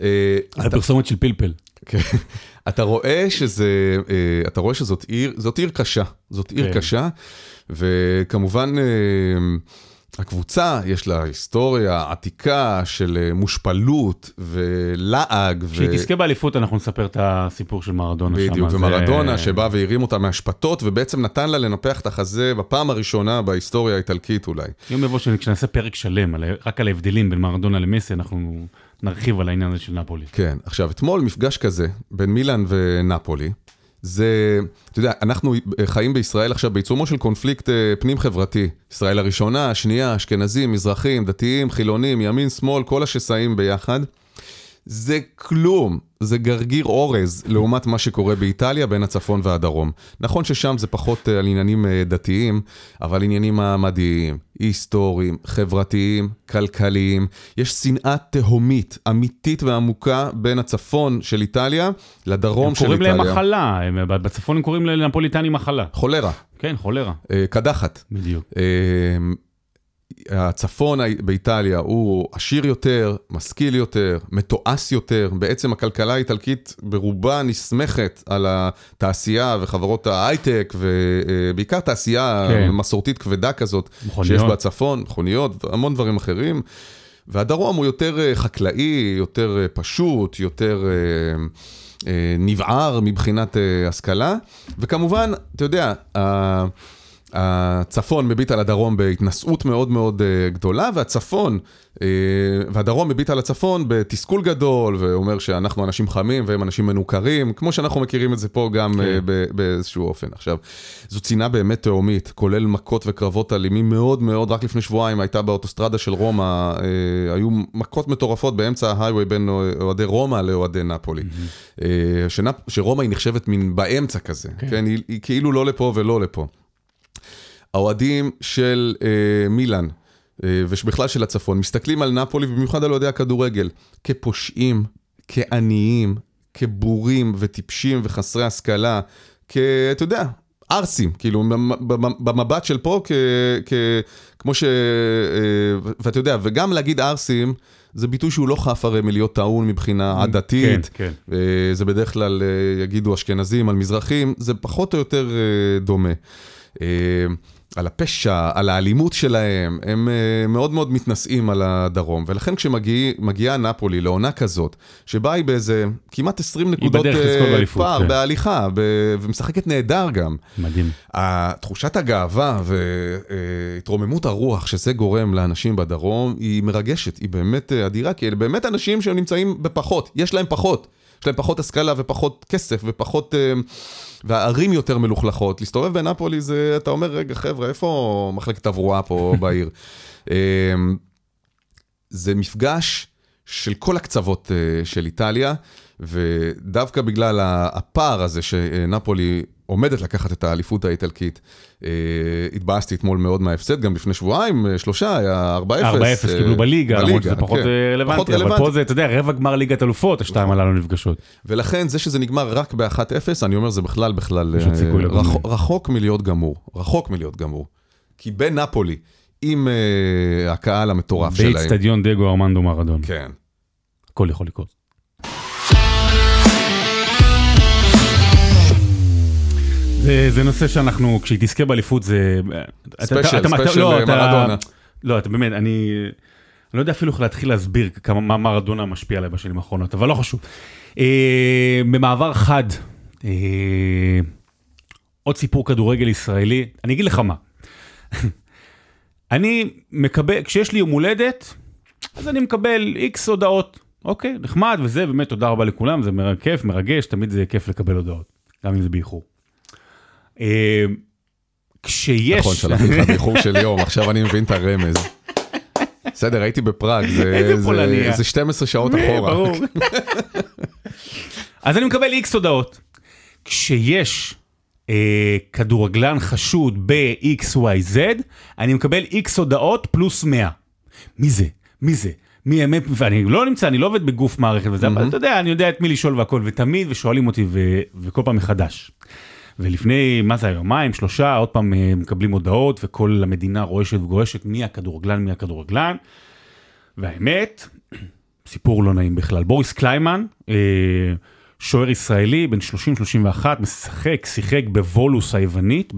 אה, על פרסומת של פלפל. כן. אתה רואה שזה, אה, אתה רואה שזאת עיר, זאת עיר קשה, זאת עיר כן. קשה, וכמובן אה, הקבוצה יש לה היסטוריה עתיקה של אה, מושפלות ולעג. ו- כשהיא תזכה באליפות אנחנו נספר את הסיפור של מרדונה שם. בדיוק, ומרדונה אה, שבא והרים אותה מהשפתות, ובעצם נתן לה לנפח את החזה בפעם הראשונה בהיסטוריה האיטלקית אולי. יום יבוא כשנעשה פרק שלם על- רק על ההבדלים בין מרדונה למסי, אנחנו נרחיב על העניין הזה של נפולי. כן, עכשיו, אתמול מפגש כזה בין מילאן ונפולי, זה, אתה יודע, אנחנו חיים בישראל עכשיו בעיצומו של קונפליקט אה, פנים-חברתי. ישראל הראשונה, השנייה, אשכנזים, מזרחים, דתיים, חילונים, ימין, שמאל, כל השסעים ביחד. זה כלום, זה גרגיר אורז לעומת מה שקורה באיטליה בין הצפון והדרום. נכון ששם זה פחות אה, על עניינים אה, דתיים, אבל עניינים מעמדיים, היסטוריים, חברתיים, כלכליים. יש שנאה תהומית, אמיתית ועמוקה בין הצפון של איטליה לדרום הם של קוראים איטליה. להם מחלה, הם- בצפון הם קוראים לנפוליטני מחלה. חולרה, כן, חולרה. אה, קדחת. בדיוק. אה, הצפון באיטליה הוא עשיר יותר, משכיל יותר, מתועש יותר. בעצם הכלכלה האיטלקית ברובה נסמכת על התעשייה וחברות ההייטק, ובעיקר תעשייה כן. מסורתית כבדה כזאת, מכוניות. שיש בצפון, מכוניות והמון דברים אחרים. והדרום הוא יותר אה, חקלאי, יותר אה, פשוט, יותר אה, אה, נבער מבחינת אה, השכלה. וכמובן, אתה יודע, הצפון מביט על הדרום בהתנשאות מאוד מאוד אה, גדולה, והצפון, אה, והדרום מביט על הצפון בתסכול גדול, ואומר שאנחנו אנשים חמים והם אנשים מנוכרים, כמו שאנחנו מכירים את זה פה גם כן. אה, ב- באיזשהו אופן. עכשיו, זו צינה באמת תהומית, כולל מכות וקרבות אלימים מאוד מאוד, רק לפני שבועיים הייתה באוטוסטרדה של רומא, היו מכות מטורפות באמצע ההיghway בין אוהדי רומא לאוהדי נפולי. שנפ- שרומא היא נחשבת מין באמצע כזה, כן. כן, היא, היא כאילו לא לפה ולא לפה. האוהדים של אה, מילאן, אה, ובכלל של הצפון, מסתכלים על נפולי, ובמיוחד על אוהדי הכדורגל, כפושעים, כעניים, כבורים וטיפשים וחסרי השכלה, כ... אתה יודע, ערסים, כאילו, במ- במ- במבט של פה, כ... כ... כמו ש... אה, ואתה יודע, וגם להגיד ערסים, זה ביטוי שהוא לא חף הרי מלהיות טעון מבחינה עדתית. כן, אה, זה בדרך כלל אה, יגידו אשכנזים על מזרחים, זה פחות או יותר דומה. על הפשע, על האלימות שלהם, הם אה, מאוד מאוד מתנשאים על הדרום, ולכן כשמגיעה נפולי לעונה כזאת, שבה היא באיזה כמעט 20 נקודות אה, פער כן. בהליכה, ב- ומשחקת נהדר גם. מדהים. תחושת הגאווה והתרוממות הרוח שזה גורם לאנשים בדרום היא מרגשת, היא באמת אה, אדירה, כי אלה באמת אנשים שהם נמצאים בפחות, יש להם פחות. יש להם פחות השכלה ופחות כסף ופחות... והערים יותר מלוכלכות. להסתובב בנפולי זה, אתה אומר, רגע, חבר'ה, איפה מחלקת תברואה פה בעיר? אה, זה מפגש של כל הקצוות אה, של איטליה, ודווקא בגלל הפער הזה שנפולי עומדת לקחת את האליפות האיטלקית, אה, התבאסתי אתמול מאוד מההפסד, גם לפני שבועיים, אה, שלושה, היה 4-0. 4-0 אה, קיבלו בליגה, למרות שזה פחות כן. אה, פחות רלוונטי, אבל. פה זה, אתה יודע, רבע גמר ליגת אלופות, השתיים הללו נפגשות. ולכן זה שזה נגמר רק ב-1-0, אני אומר, זה בכלל בכלל. רחוק, מלהיות גמור, רחוק מלהיות גמור. כי בנפולי, עם הקהל המטורף שלהם, באיצטדיון דייגו ארמנדו מרדונה, כן. הכל יכול לקרות. זה, זה נושא שאנחנו, כשהיא תזכה באליפות זה... special, special לא, אתה- מרדונה. לא, אתה באמת, אני... אני לא יודע אפילו איך להתחיל להסביר כמה מה מרדונה משפיע עליי בשנים האחרונות, אבל לא חשוב. אה, במעבר חד, אה, עוד סיפור כדורגל ישראלי, אני אגיד לך מה. אני מקבל, כשיש לי יום הולדת, אז אני מקבל איקס הודעות. אוקיי, נחמד וזה, באמת תודה רבה לכולם, זה מר- כיף, מרגש, תמיד זה כיף לקבל הודעות, גם אם זה באיחור. אה, כשיש... נכון, שלחתי לך באיחור של יום, עכשיו אני מבין את הרמז. בסדר, הייתי בפראג, זה- זה-. זה 12 שעות אחורה. ברור. אז אני מקבל איקס הודעות. כשיש אה, כדורגלן חשוד ב-XYZ, אני מקבל איקס הודעות פלוס 100. מי זה? מי זה? מי האמת? ואני לא נמצא, אני לא עובד בגוף מערכת וזה, אבל אתה יודע, אני יודע את מי לשאול והכל, ותמיד, ושואלים אותי, ו- וכל פעם מחדש. ולפני, מה זה, יומיים, שלושה, עוד פעם אה, מקבלים הודעות, וכל המדינה רועשת וגועשת, מי הכדורגלן, מי הכדורגלן. והאמת, סיפור לא נעים בכלל. בוריס קליימן, אה, שוער ישראלי, בן 30-31, משחק, שיחק בוולוס היוונית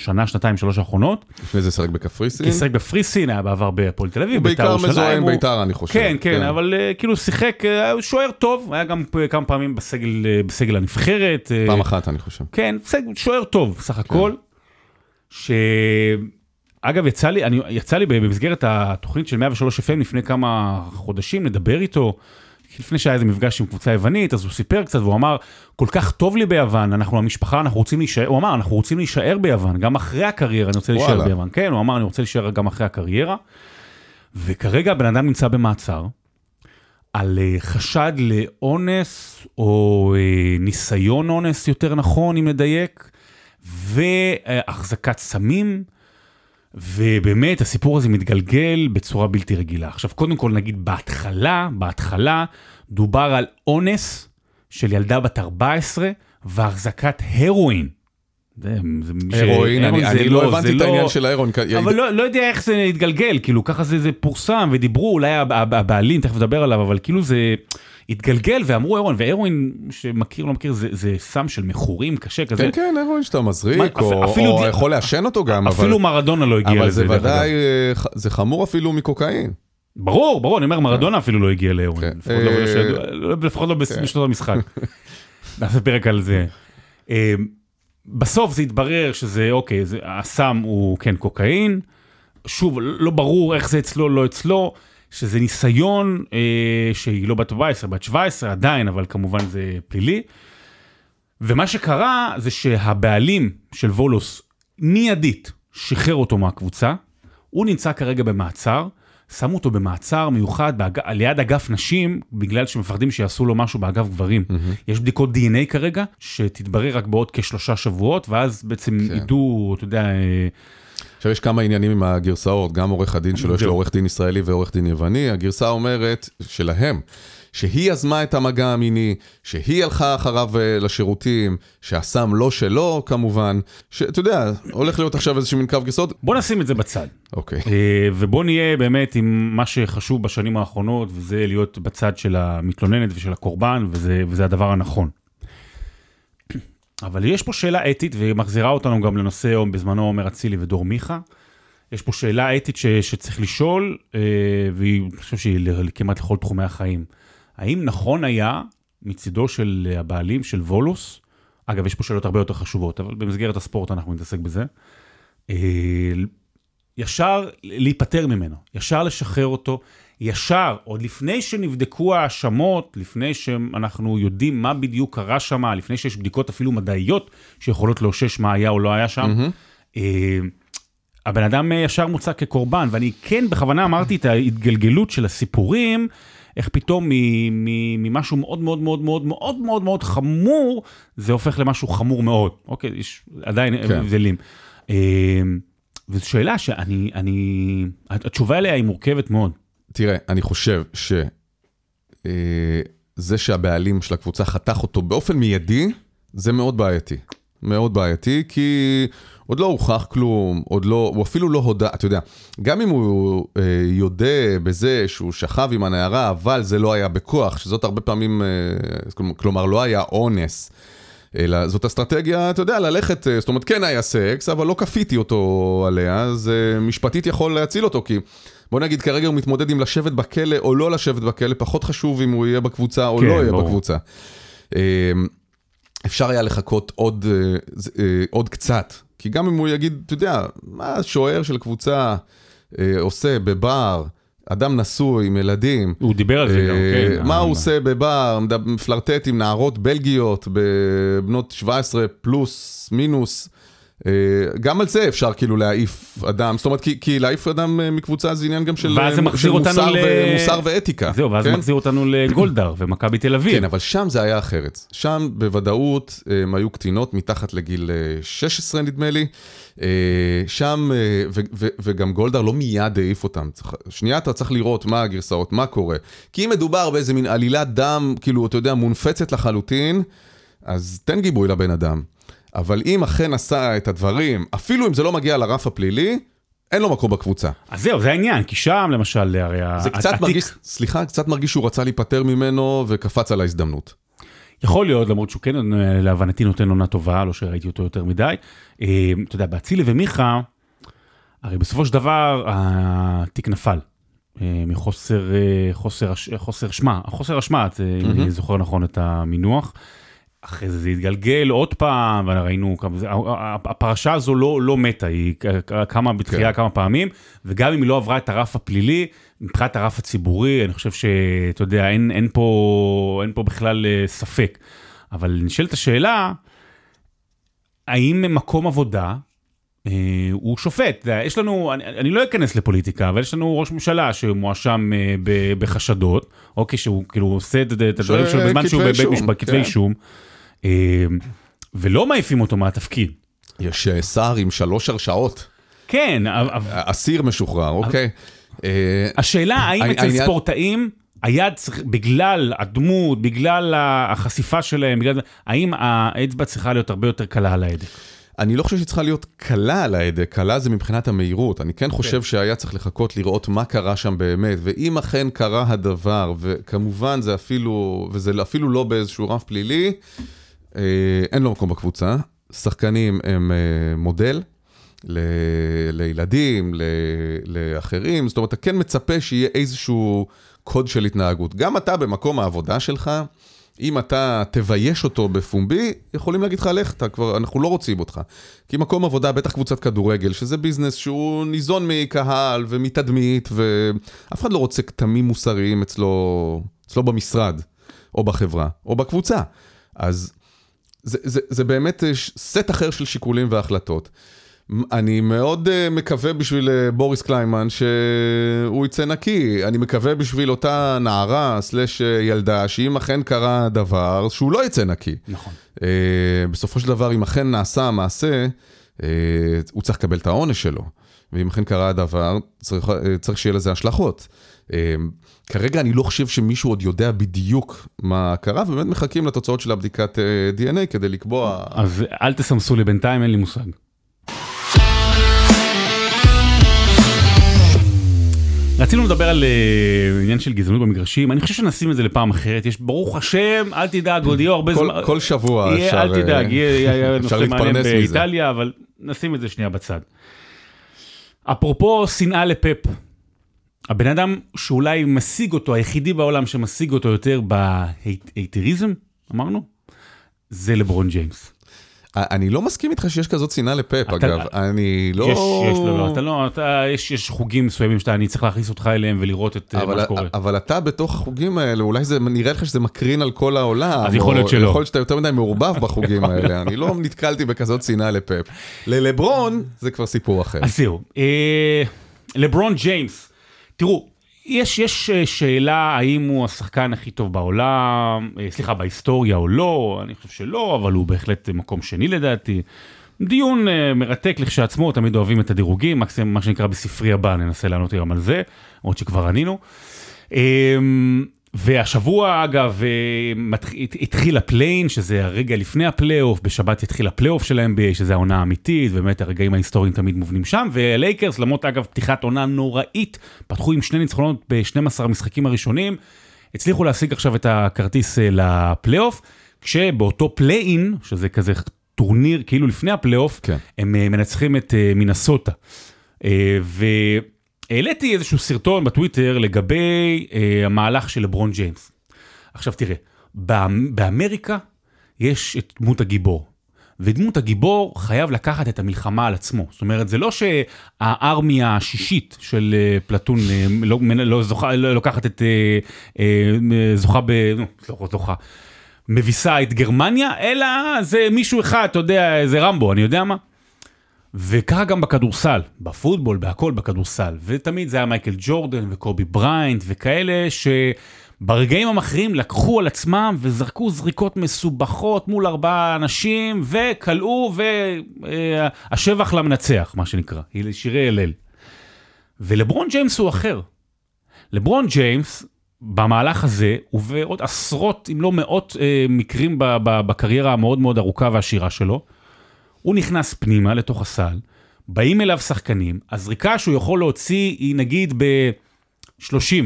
בשנה, שנתיים, שלוש האחרונות. לפני זה שחק בקפריסין. כי שיחק בפריסין, היה בעבר בהפועל תל אביב, הוא בית"ר בעיקר ירושלים, מזוהה עם הוא- בית"ר, אני חושב. כן, כן, אבל אה, כאילו שיחק, אה, הוא שוער טוב, היה גם כמה פעמים בסגל אה, בסגל הנבחרת. פעם אחת, אני חושב. כן, שוער טוב, סך הכל. ש... אגב, יצא לי, אני, יצא לי במסגרת התוכנית של 103 FM לפני כמה חודשים לדבר איתו, לפני שהיה איזה מפגש עם קבוצה יוונית, אז הוא סיפר קצת והוא אמר, כל כך טוב לי ביוון, אנחנו המשפחה, אנחנו רוצים להישאר, הוא אמר, אנחנו רוצים להישאר ביוון, גם אחרי הקריירה אני רוצה להישאר וואלה. ביוון. כן, הוא אמר, אני רוצה להישאר גם אחרי הקריירה. וכרגע הבן אדם נמצא במעצר, על אה, חשד לאונס, או אה, ניסיון אונס, יותר נכון, אם נדייק, והחזקת סמים, ובאמת הסיפור הזה מתגלגל בצורה בלתי רגילה. עכשיו, קודם כל נגיד בהתחלה, בהתחלה דובר על אונס של ילדה בת 14 והחזקת הרואין. זה, זה, ש- הרואין, אני- זה אני לא הבנתי זה את העניין של ההרואין. אבל לא, לא יודע איך זה התגלגל, כאילו ככה זה, זה פורסם ודיברו, אולי הב- הב- הבעלים, תכף נדבר עליו, אבל כאילו זה התגלגל ואמרו הרואין, והרואין שמכיר לא מכיר זה, זה סם של מכורים קשה כזה. כן, כן, הרואין שאתה מזריק, מה, או אפילו או די- יכול לעשן אותו גם, אבל... אפילו מרדונה לא הגיע אבל לזה. זה דרך אגב. ודאי, אה, זה חמור אפילו מקוקאין. ברור, ברור, אני אומר, מרדונה אפילו לא הגיע להרואין. כן. לפחות לא- אה, שידוע- לא- לא כן. בשנות המשחק. נעשה פרק על זה. אה, בסוף זה התברר שזה, אוקיי, זה, הסם הוא כן קוקאין, שוב, לא ברור איך זה אצלו, לא אצלו, שזה ניסיון אה, שהיא לא בת 14, בת 17 עדיין, אבל כמובן זה פלילי. ומה שקרה זה שהבעלים של וולוס מיידית שחרר אותו מהקבוצה, הוא נמצא כרגע במעצר, שמו אותו במעצר מיוחד באג... ליד אגף נשים, בגלל שמפחדים שיעשו לו משהו באגף גברים. Mm-hmm. יש בדיקות DNA כרגע, שתתברר רק בעוד כשלושה שבועות, ואז בעצם כן. ידעו, אתה יודע... עכשיו יש כמה עניינים עם הגרסאות, גם עורך הדין שלו, יש לו עורך דין ישראלי ועורך דין יווני, הגרסה אומרת, שלהם, שהיא יזמה את המגע המיני, שהיא הלכה אחריו אה, לשירותים, שהסם לא שלו כמובן, שאתה יודע, הולך להיות עכשיו איזשהו מין קו גרסאות. בוא נשים את זה בצד. אוקיי. אה, ובוא נהיה באמת עם מה שחשוב בשנים האחרונות, וזה להיות בצד של המתלוננת ושל הקורבן, וזה, וזה הדבר הנכון. אבל יש פה שאלה אתית, והיא מחזירה אותנו גם לנושא בזמנו עומר אצילי ודור מיכה. יש פה שאלה אתית ש, שצריך לשאול, אה, אני חושב שהיא כמעט לכל תחומי החיים. האם נכון היה מצידו של הבעלים של וולוס, אגב, יש פה שאלות הרבה יותר חשובות, אבל במסגרת הספורט אנחנו נתעסק בזה, אה, ישר להיפטר ממנו, ישר לשחרר אותו, ישר, עוד לפני שנבדקו ההאשמות, לפני שאנחנו יודעים מה בדיוק קרה שם, לפני שיש בדיקות אפילו מדעיות שיכולות לאושש מה היה או לא היה שם, mm-hmm. הבן אדם ישר מוצא כקורבן, ואני כן בכוונה אמרתי את ההתגלגלות של הסיפורים, איך פתאום ממשהו מאוד מאוד מאוד מאוד מאוד מאוד מאוד חמור, זה הופך למשהו חמור מאוד. אוקיי, יש עדיין כן. הבדלים. אה, וזו שאלה שאני, אני, התשובה אליה היא מורכבת מאוד. תראה, אני חושב שזה אה, שהבעלים של הקבוצה חתך אותו באופן מיידי, זה מאוד בעייתי. מאוד בעייתי, כי עוד לא הוכח כלום, עוד לא, הוא אפילו לא הודה, אתה יודע, גם אם הוא אה, יודה בזה שהוא שכב עם הנערה, אבל זה לא היה בכוח, שזאת הרבה פעמים, אה, כלומר, לא היה אונס. אלא זאת אסטרטגיה, אתה יודע, ללכת, אה, זאת אומרת, כן היה סקס, אבל לא כפיתי אותו עליה, אז אה, משפטית יכול להציל אותו, כי בוא נגיד, כרגע הוא מתמודד עם לשבת בכלא או לא לשבת בכלא, פחות חשוב אם הוא יהיה בקבוצה או כן, לא יהיה בקבוצה. אה, אפשר היה לחכות עוד, עוד קצת, כי גם אם הוא יגיד, אתה יודע, מה השוער של קבוצה עושה בבר, אדם נשוי עם ילדים. הוא דיבר על זה גם, כן. מה הוא עושה בבר, מפלרטט עם נערות בלגיות, בבנות 17 פלוס, מינוס. אה, גם על זה אפשר כאילו להעיף אדם, זאת אומרת, כי, כי להעיף אדם אה, מקבוצה זה עניין גם של, של מוסר, ל... ומוסר ואתיקה. זהו, ואז כן? זה מחזיר אותנו לגולדהר ומכבי תל אביב. כן, אבל שם זה היה אחרת. שם בוודאות הם היו קטינות מתחת לגיל 16 נדמה לי. שם, ו, ו, וגם גולדהר לא מיד העיף אותם. שנייה אתה צריך לראות מה הגרסאות, מה קורה. כי אם מדובר באיזה מין עלילת דם, כאילו, אתה יודע, מונפצת לחלוטין, אז תן גיבוי לבן אדם. אבל אם אכן עשה את הדברים, אפילו אם זה לא מגיע לרף הפלילי, אין לו מקום בקבוצה. אז זהו, זה העניין, כי שם למשל, הרי זה קצת מרגיש, סליחה, קצת מרגיש שהוא רצה להיפטר ממנו וקפץ על ההזדמנות. יכול להיות, למרות שהוא כן להבנתי נותן עונה טובה, לא שראיתי אותו יותר מדי. אה, אתה יודע, באצילי ומיכה, הרי בסופו של דבר התיק נפל. אה, מחוסר אה, חוסר, חוסר אשמה, חוסר אשמה, אם אני זוכר נכון את המינוח. אחרי זה זה התגלגל עוד פעם, וראינו כמה זה, הפרשה הזו לא, לא מתה, היא קמה בתחייה כן. כמה פעמים, וגם אם היא לא עברה את הרף הפלילי, מבחינת הרף הציבורי, אני חושב שאתה יודע, אין, אין, פה, אין פה בכלל אה, ספק. אבל נשאלת השאלה, האם מקום עבודה אה, הוא שופט? יש לנו, אני, אני לא אכנס לפוליטיקה, אבל יש לנו ראש ממשלה שמואשם אה, בחשדות, אוקיי, שהוא כאילו עושה את הדברים שלו בזמן שהוא בבית משפט, כתבי כן. אישום. אמ, ולא מעיפים אותו מהתפקיד. יש אה, שר עם שלוש הרשעות. כן. אסיר משוחרר, אוקיי. אה, השאלה האם אצל ספורטאים... היד צריך, בגלל הדמות, בגלל החשיפה שלהם, בגלל, האם האצבע צריכה להיות הרבה יותר קלה על ההדק? אני לא חושב שהיא צריכה להיות קלה על ההדק, קלה זה מבחינת המהירות. אני כן חושב okay. שהיה צריך לחכות לראות מה קרה שם באמת, ואם אכן קרה הדבר, וכמובן זה אפילו, וזה אפילו לא באיזשהו רף פלילי, אה, אין לו מקום בקבוצה, שחקנים הם אה, מודל ל, לילדים, ל, לאחרים, זאת אומרת, אתה כן מצפה שיהיה איזשהו קוד של התנהגות. גם אתה במקום העבודה שלך, אם אתה תבייש אותו בפומבי, יכולים להגיד לך, לך, אתה כבר, אנחנו לא רוצים אותך. כי מקום עבודה, בטח קבוצת כדורגל, שזה ביזנס שהוא ניזון מקהל ומתדמית, ואף אחד לא רוצה כתמים מוסריים אצלו, אצלו במשרד, או בחברה, או בקבוצה. אז זה, זה, זה באמת סט אחר של שיקולים והחלטות. אני מאוד uh, מקווה בשביל uh, בוריס קליימן שהוא יצא נקי. אני מקווה בשביל אותה נערה סלש ילדה, שאם אכן קרה דבר, שהוא לא יצא נקי. נכון. Uh, בסופו של דבר, אם אכן נעשה מעשה, uh, הוא צריך לקבל את העונש שלו. ואם אכן קרה הדבר, צריך, צריך שיהיה לזה השלכות. Uh, כרגע אני לא חושב שמישהו עוד יודע בדיוק מה קרה, ובאמת מחכים לתוצאות של הבדיקת DNA כדי לקבוע... אז אל תסמסו לי בינתיים, אין לי מושג. רצינו לדבר על uh, עניין של גזענות במגרשים, אני חושב שנשים את זה לפעם אחרת, יש ברוך השם, אל תדאג, עוד יהיו הרבה זמן, כל שבוע יהיה, אפשר, אל תדאג, יהיה אפשר נושא מעניין. באיטליה, אבל נשים את זה שנייה בצד. אפרופו שנאה לפפ, הבן אדם שאולי משיג אותו, היחידי בעולם שמשיג אותו יותר ב haterism, אמרנו, זה לברון ג'יימס. אני לא מסכים איתך שיש כזאת שנאה לפפ, אגב. אני לא... יש, יש, לא, לא, אתה לא, אתה, יש, יש חוגים מסוימים שאתה, אני צריך להכניס אותך אליהם ולראות את אה, אבל, מה שקורה. אבל אתה בתוך החוגים האלה, אולי זה נראה לך שזה מקרין על כל העולם. אז יכול להיות שלא. יכול להיות שאתה יותר מדי מעורבב בחוגים האלה. אני לא נתקלתי בכזאת שנאה לפפ. ללברון זה כבר סיפור אחר. אז זהו, אה, לברון ג'יימס, תראו, יש, יש אה, שאלה האם הוא השחקן הכי טוב בעולם, אה, סליחה, בהיסטוריה או לא, אני חושב שלא, אבל הוא בהחלט מקום שני לדעתי. דיון אה, מרתק לכשעצמו, תמיד אוהבים את הדירוגים, מקסימום מה שנקרא בספרי הבא, ננסה לענות היום על זה, למרות שכבר ענינו. והשבוע אגב אה, התחיל ה play-in, שזה הרגע לפני הפלייאוף, בשבת התחיל הפלייאוף של ה-NBA, שזה העונה האמיתית, ובאמת הרגעים ההיסטוריים תמיד מובנים שם, והלייקרס, למרות אגב פתיחת עונה נוראית, פתחו עם שני ניצחונות ב-12 המשחקים הראשונים, הצליחו להשיג עכשיו את הכרטיס אה, לפלייאוף, כשבאותו play-in, שזה כזה טורניר כאילו לפני הפלייאוף, כן. הם אה, מנצחים את מינסוטה. אה, והעליתי איזשהו סרטון בטוויטר לגבי אה, המהלך של לברון ג'יימס. עכשיו תראה, באמ- באמריקה יש את דמות הגיבור. ודמות הגיבור חייב לקחת את המלחמה על עצמו. זאת אומרת, זה לא שהארמיה השישית של אה, פלטון אה, לא, לא, זוכה, לא לוקחת את... אה, אה, זוכה ב... נו, לא זוכה. מביסה את גרמניה, אלא זה מישהו אחד, אתה יודע, זה רמבו, אני יודע מה. וככה גם בכדורסל, בפוטבול, בהכל בכדורסל. ותמיד זה היה מייקל ג'ורדן וקובי בריינט וכאלה שברגעים המכריעים לקחו על עצמם וזרקו זריקות מסובכות מול ארבעה אנשים וכלאו והשבח למנצח, מה שנקרא, שירי הלל. ולברון ג'יימס הוא אחר. לברון ג'יימס, במהלך הזה, ובעוד עשרות, אם לא מאות אה, מקרים בקריירה המאוד מאוד ארוכה והעשירה שלו, הוא נכנס פנימה לתוך הסל, באים אליו שחקנים, הזריקה שהוא יכול להוציא היא נגיד ב-30,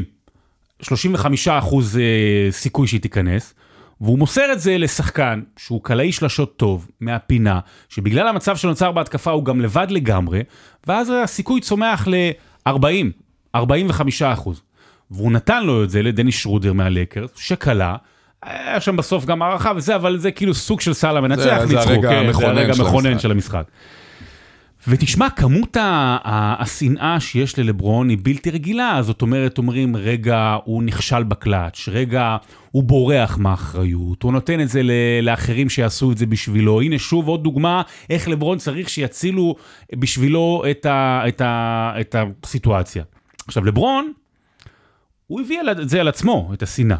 35 אחוז אה, סיכוי שהיא תיכנס, והוא מוסר את זה לשחקן שהוא קלעי שלשות טוב, מהפינה, שבגלל המצב שנוצר בהתקפה הוא גם לבד לגמרי, ואז הסיכוי צומח ל-40, 45 אחוז. והוא נתן לו את זה לדני שרודר מהלקרס, שקלע. היה שם בסוף גם הערכה וזה, אבל זה כאילו סוג של סל המנצח, זה- זה ניצחו, הרגע כן, המכונן זה הרגע של המכונן. של המשחק. ותשמע, כמות השנאה שיש ללברון היא בלתי רגילה, זאת אומרת, אומרים, רגע, הוא נכשל בקלאץ', רגע, הוא בורח מהאחריות, הוא נותן את זה לאחרים שיעשו את זה בשבילו. הנה שוב עוד דוגמה איך לברון צריך שיצילו בשבילו את, ה- את, ה- את הסיטואציה. עכשיו, לברון, הוא הביא את זה על עצמו, את השנאה.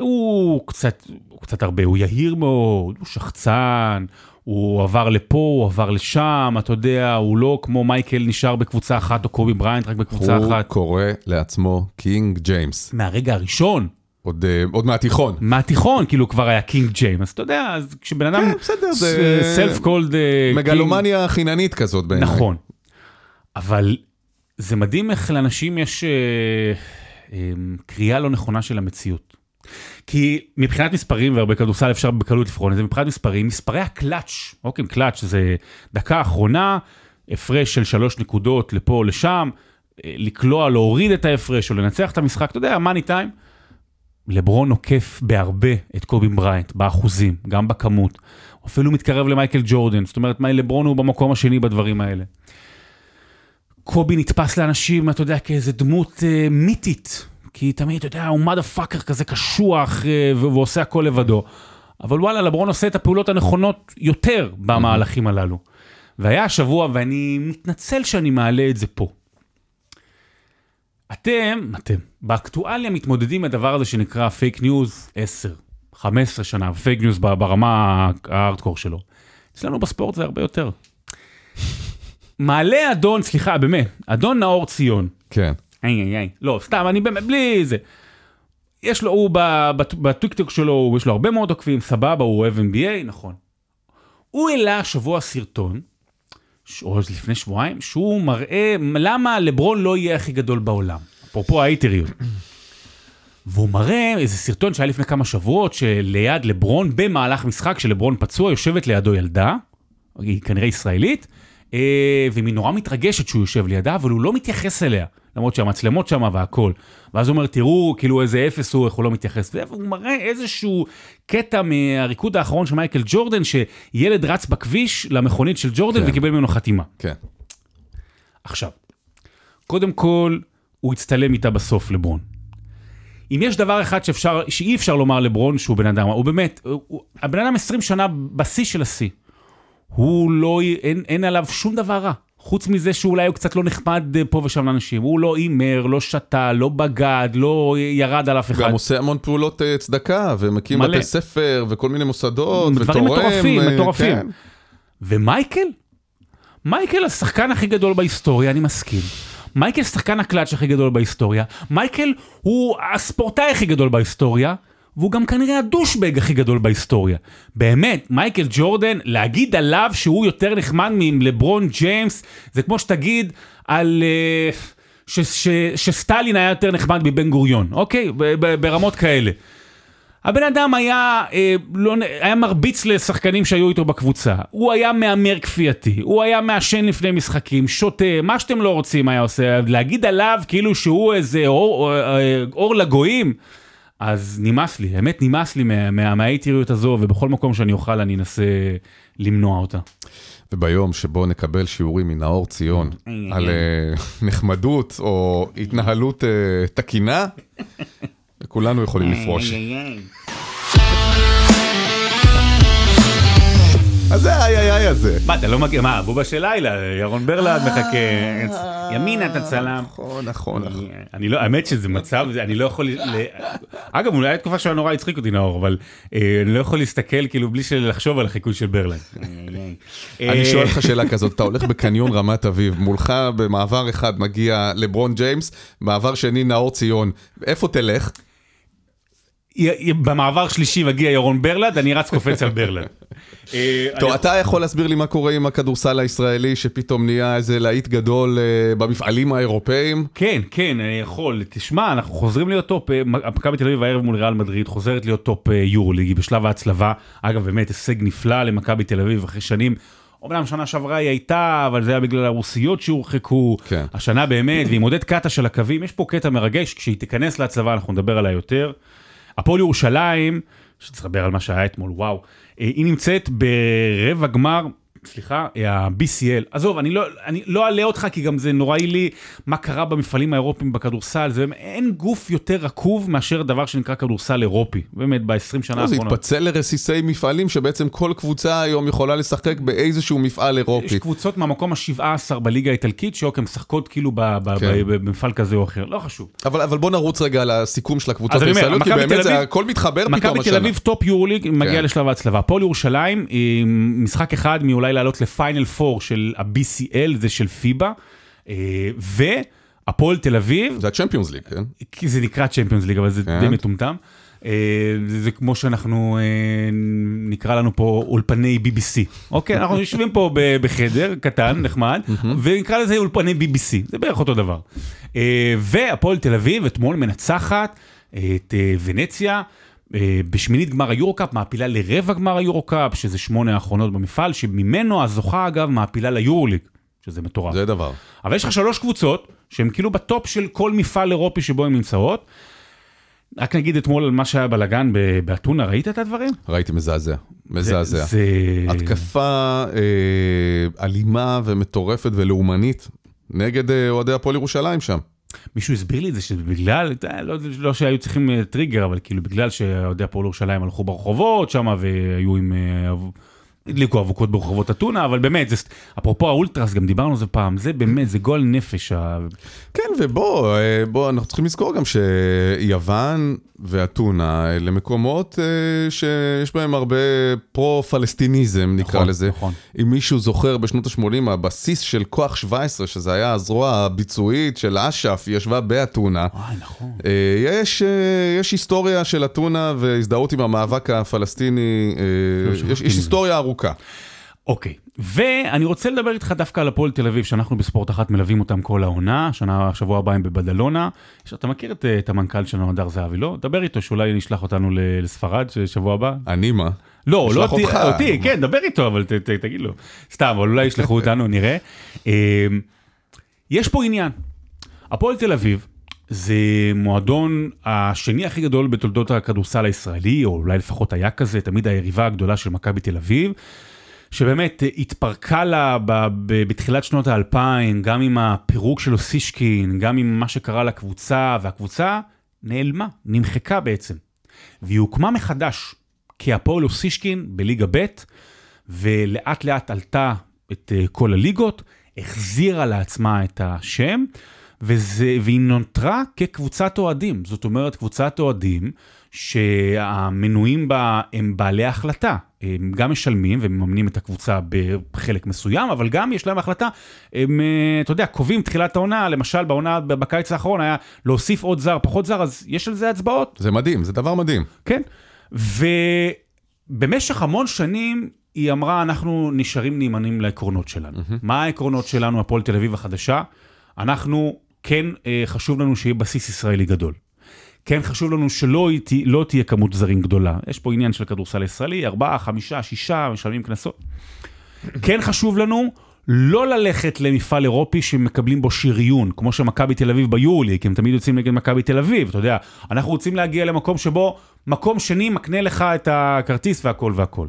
הוא קצת, הוא קצת הרבה, הוא יהיר מאוד, הוא שחצן, הוא עבר לפה, הוא עבר לשם, אתה יודע, הוא לא כמו מייקל נשאר בקבוצה אחת או קובי בריינט רק בקבוצה הוא אחת. קורא לעצמו קינג ג'יימס. מהרגע הראשון, עוד אה, עוד מהתיכון. מהתיכון, כאילו כבר היה קינג ג'יימס, אז אתה יודע, אז כשבן אדם כן, בסדר, זה- self-called מגלומניה חיננית כזאת בעיניי. נכון. אבל זה מדהים איך לאנשים יש אה, אה, קריאה לא נכונה של המציאות. כי מבחינת מספרים, והרי בכדורסל אפשר בקלות לבחון את זה, מבחינת מספרים, מספרי הקלאץ', אוקיי, קלאץ' זה דקה אחרונה, הפרש של שלוש נקודות לפה או לשם, אה, לקלוע, להוריד את ההפרש או לנצח את המשחק, אתה יודע, מאני טיים. לברון עוקף בהרבה את קובי בריינט, באחוזים, גם בכמות. אפילו מתקרב למייקל ג'ורדן, זאת אומרת, לברון הוא במקום השני בדברים האלה. קובי נתפס לאנשים, אתה יודע, כאיזה דמות אה, מיתית, כי תמיד, אתה יודע, הוא motherfucker כזה קשוח אה, והוא עושה הכל לבדו. אבל וואלה, לברון עושה את הפעולות הנכונות יותר במהלכים הללו. והיה השבוע, ואני מתנצל שאני מעלה את זה פה. אתם, אתם, באקטואליה מתמודדים עם הדבר הזה שנקרא fake news 10, 15 שנה, fake news ברמה הארדקור שלו. אצלנו בספורט זה הרבה יותר. מעלה אדון, סליחה, באמת, אדון נאור ציון. כן. איי איי איי, לא, סתם, אני באמת, בלי זה. יש לו, הוא בטיקטוק שלו, יש לו הרבה מאוד עוקבים, סבבה, הוא אוהב NBA, נכון. הוא העלה השבוע סרטון, או לפני שבועיים, שהוא מראה למה לברון לא יהיה הכי גדול בעולם. אפרופו האיטריות. והוא מראה איזה סרטון שהיה לפני כמה שבועות, שליד לברון, במהלך משחק שלברון פצוע, יושבת לידו ילדה, היא כנראה ישראלית, והיא נורא מתרגשת שהוא יושב לידה, אבל הוא לא מתייחס אליה. למרות שהמצלמות שם והכל. ואז הוא אומר, תראו, כאילו איזה אפס הוא, איך הוא לא מתייחס. והוא מראה איזשהו קטע מהריקוד האחרון של מייקל ג'ורדן, שילד רץ בכביש למכונית של ג'ורדן כן. וקיבל ממנו חתימה. כן. עכשיו, קודם כל, הוא הצטלם איתה בסוף, לברון. אם יש דבר אחד שאפשר, שאי אפשר לומר לברון שהוא בן אדם, הוא באמת, הוא, הבן אדם 20 שנה בשיא של השיא. הוא לא, אין, אין עליו שום דבר רע. חוץ מזה שאולי הוא קצת לא נחמד אה, פה ושם לאנשים, הוא לא הימר, לא שתה, לא בגד, לא ירד על אף אחד. גם עושה המון פעולות uh, צדקה, ומקים בתי ספר, וכל מיני מוסדות, ותורם. דברים מטורפים, uh, מטורפים. כן. ומייקל? מייקל השחקן הכי גדול בהיסטוריה, אני מסכים. מייקל שחקן הקלאץ' הכי גדול בהיסטוריה. מייקל הוא הספורטאי הכי גדול בהיסטוריה. והוא גם כנראה ה douchebag הכי גדול בהיסטוריה. באמת, מייקל ג'ורדן, להגיד עליו שהוא יותר נחמד מלברון ג'יימס, זה כמו שתגיד על... אה, ש, ש, שסטלין היה יותר נחמד מבן גוריון, אוקיי? ברמות כאלה. הבן אדם היה, אה, לא, היה מרביץ לשחקנים שהיו איתו בקבוצה, הוא היה מהמר כפייתי, הוא היה מעשן לפני משחקים, שותה, מה שאתם לא רוצים היה עושה, להגיד עליו כאילו שהוא איזה אור, אור, אה, אור לגויים, אז נמאס לי, האמת נמאס לי מהאיטריות הזו, ובכל מקום שאני אוכל אני אנסה למנוע אותה. וביום שבו נקבל שיעורים מנאור ציון על אה, נחמדות או התנהלות אה, תקינה, כולנו יכולים לפרוש. אז זה האיי איי איי הזה. מה, אתה לא מכיר, מה, בובה של לילה, ירון ברלד מחכה, ימינה אתה צלם. נכון, נכון. אני לא, האמת שזה מצב, אני לא יכול, אגב, אולי התקופה שהוא נורא הצחיק אותי נאור, אבל אה, אני לא יכול להסתכל כאילו בלי לחשוב על החיקוי של ברלד. אני שואל אותך שאלה כזאת, אתה הולך בקניון רמת אביב, מולך במעבר אחד מגיע לברון ג'יימס, מעבר שני נאור ציון, איפה תלך? במעבר שלישי מגיע ירון ברלד, אני רץ קופץ על ברלד. אה, טוב, אתה יכול להסביר לי מה קורה עם הכדורסל הישראלי, שפתאום נהיה איזה להיט גדול אה, במפעלים האירופאים? כן, כן, אני יכול. תשמע, אנחנו חוזרים להיות top, אה, מכבי תל אביב הערב מול ריאל מדריד, חוזרת להיות top יורו-ליגי בשלב ההצלבה. אגב, באמת הישג נפלא למכבי תל אביב אחרי שנים. אומנם שנה שעברה היא הייתה, אבל זה היה בגלל הרוסיות שהורחקו. כן. השנה באמת, ועם עודד קאטה של הקווים, יש פה קטע מרגש, כשהיא תיכנס להצלבה אנחנו נדבר עליה יותר. הפועל ירושלים, שצריך לדבר על מה שהיה אתמול, וואו, היא נמצאת ברבע גמר סליחה, ה-BCL. עזוב, אני לא, אני לא אעלה אותך כי גם זה נוראי לי מה קרה במפעלים האירופיים בכדורסל. זה, אין גוף יותר רקוב מאשר דבר שנקרא כדורסל אירופי. באמת, ב-20 שנה האחרונות. זה התפצל לרסיסי מפעלים שבעצם כל קבוצה היום יכולה לשחק באיזשהו מפעל אירופי. יש קבוצות מהמקום ה-17 בליגה האיטלקית, שאוקיי, משחקות כאילו כן. במפעל כזה או אחר, לא חשוב. אבל, אבל בוא נרוץ רגע על הסיכום של הקבוצות הישראליות, כי באמת זה הכל מתחבר פתאום השנה. מכבי תל אביב top יורוליג מגיע כן. לשלב ההצלבה. הפועל ירושלים, משחק אחד מאולי לעלות ל final 4 של ה-BCL, זה של פיבה, אה, והפועל תל אביב. זה ה Champions League, כן? כי זה נקרא Champions League, אבל זה כן. די מטומטם. אה, זה כמו שאנחנו, אה, נקרא לנו פה אולפני BBC, אוקיי? אנחנו יושבים פה בחדר קטן, נחמד, ונקרא לזה אולפני BBC, זה בערך אותו דבר. והפועל תל אביב אתמול מנצחת את ונציה. אה, בשמינית גמר היורו-קאפ, מעפילה לרבע גמר היורו-קאפ, שזה שמונה האחרונות במפעל, שממנו הזוכה אגב מעפילה ליורו-ליג, שזה מטורף. זה דבר. אבל יש לך שלוש קבוצות, שהן כאילו בטופ של כל מפעל אירופי שבו הן נמצאות. רק נגיד אתמול על מה שהיה בלאגן באתונה, ראית את הדברים? ראיתי מזעזע, מזעזע. זה... התקפה אה, אלימה ומטורפת ולאומנית נגד אה, אוהדי הפועל ירושלים שם. מישהו הסביר לי את זה שבגלל, יודע, לא, לא שהיו צריכים אה, טריגר, אבל כאילו בגלל שאוהדי הפועל ירושלים הלכו ברחובות שם והיו עם... אה, הדליקו אבוקות ברחובות אתונה, אבל באמת, זה, אפרופו האולטרס, גם דיברנו על זה פעם, זה באמת, זה גועל נפש. ה... כן, ובוא, אה, בוא, אנחנו צריכים לזכור גם שיוון ואתונה אלה מקומות אה, שיש בהם הרבה פרו-פלסטיניזם, נקרא נכון, לזה. נכון. אם מישהו זוכר בשנות ה-80, הבסיס של כוח 17, שזה היה הזרוע הביצועית של אש"ף, היא ישבה באתונה. וואי, נכון. אה, יש, אה, יש היסטוריה של אתונה והזדהות עם המאבק הפלסטיני, אה, יש, יש. היסטוריה ארוכה. אוקיי, ואני רוצה לדבר איתך דווקא על הפועל תל אביב, שאנחנו בספורט אחת מלווים אותם כל העונה, שנה, שבוע הבא הם בבדלונה. אתה מכיר את, אה, את המנכ"ל שלנו, הדר זהבי, לא? דבר איתו, שאולי נשלח אותנו לספרד שבוע הבא. אני מה? לא, לא אותי, אותך. אותי, כן, דבר איתו, אבל ת, ת, תגיד לו. סתם, אבל אולי ישלחו אותנו, נראה. אמ, יש פה עניין. הפועל תל אביב זה מועדון השני הכי גדול בתולדות הכדורסל הישראלי, או אולי לפחות היה כזה, תמיד היריבה הגדולה של מכבי תל אביב. שבאמת אה, התפרקה לה בתחילת שנות האלפיים, גם עם הפירוק של אוסישקין, גם עם מה שקרה לקבוצה, והקבוצה נעלמה, נמחקה בעצם. והיא הוקמה מחדש כהפועל אוסישקין בליגה ב', ולאט לאט עלתה את אה, כל הליגות, החזירה לעצמה את השם, וזה, והיא נותרה כקבוצת אוהדים. זאת אומרת, קבוצת אוהדים שהמנויים בה הם בעלי החלטה. הם גם משלמים ומממנים את הקבוצה בחלק מסוים, אבל גם יש להם החלטה, הם, אה, אתה יודע, קובעים תחילת העונה, למשל בעונה, בקיץ האחרון היה להוסיף עוד זר, פחות זר, אז יש על זה הצבעות. זה מדהים, זה דבר מדהים. כן. ובמשך המון שנים היא אמרה, אנחנו נשארים נאמנים לעקרונות שלנו. מה העקרונות שלנו, הפועל תל אביב החדשה? אנחנו, כן אה, חשוב לנו שיהיה בסיס ישראלי גדול. כן חשוב לנו שלא תה, לא תהיה כמות זרים גדולה. יש פה עניין של כדורסל ישראלי, ארבעה, חמישה, שישה, משלמים קנסות. כן חשוב לנו לא ללכת למפעל אירופי שמקבלים בו שריון, כמו שמכבי תל אביב ביולי, כי הם תמיד יוצאים נגד מכבי תל אביב, אתה יודע, אנחנו רוצים להגיע למקום שבו מקום שני מקנה לך את הכרטיס והכל והכל.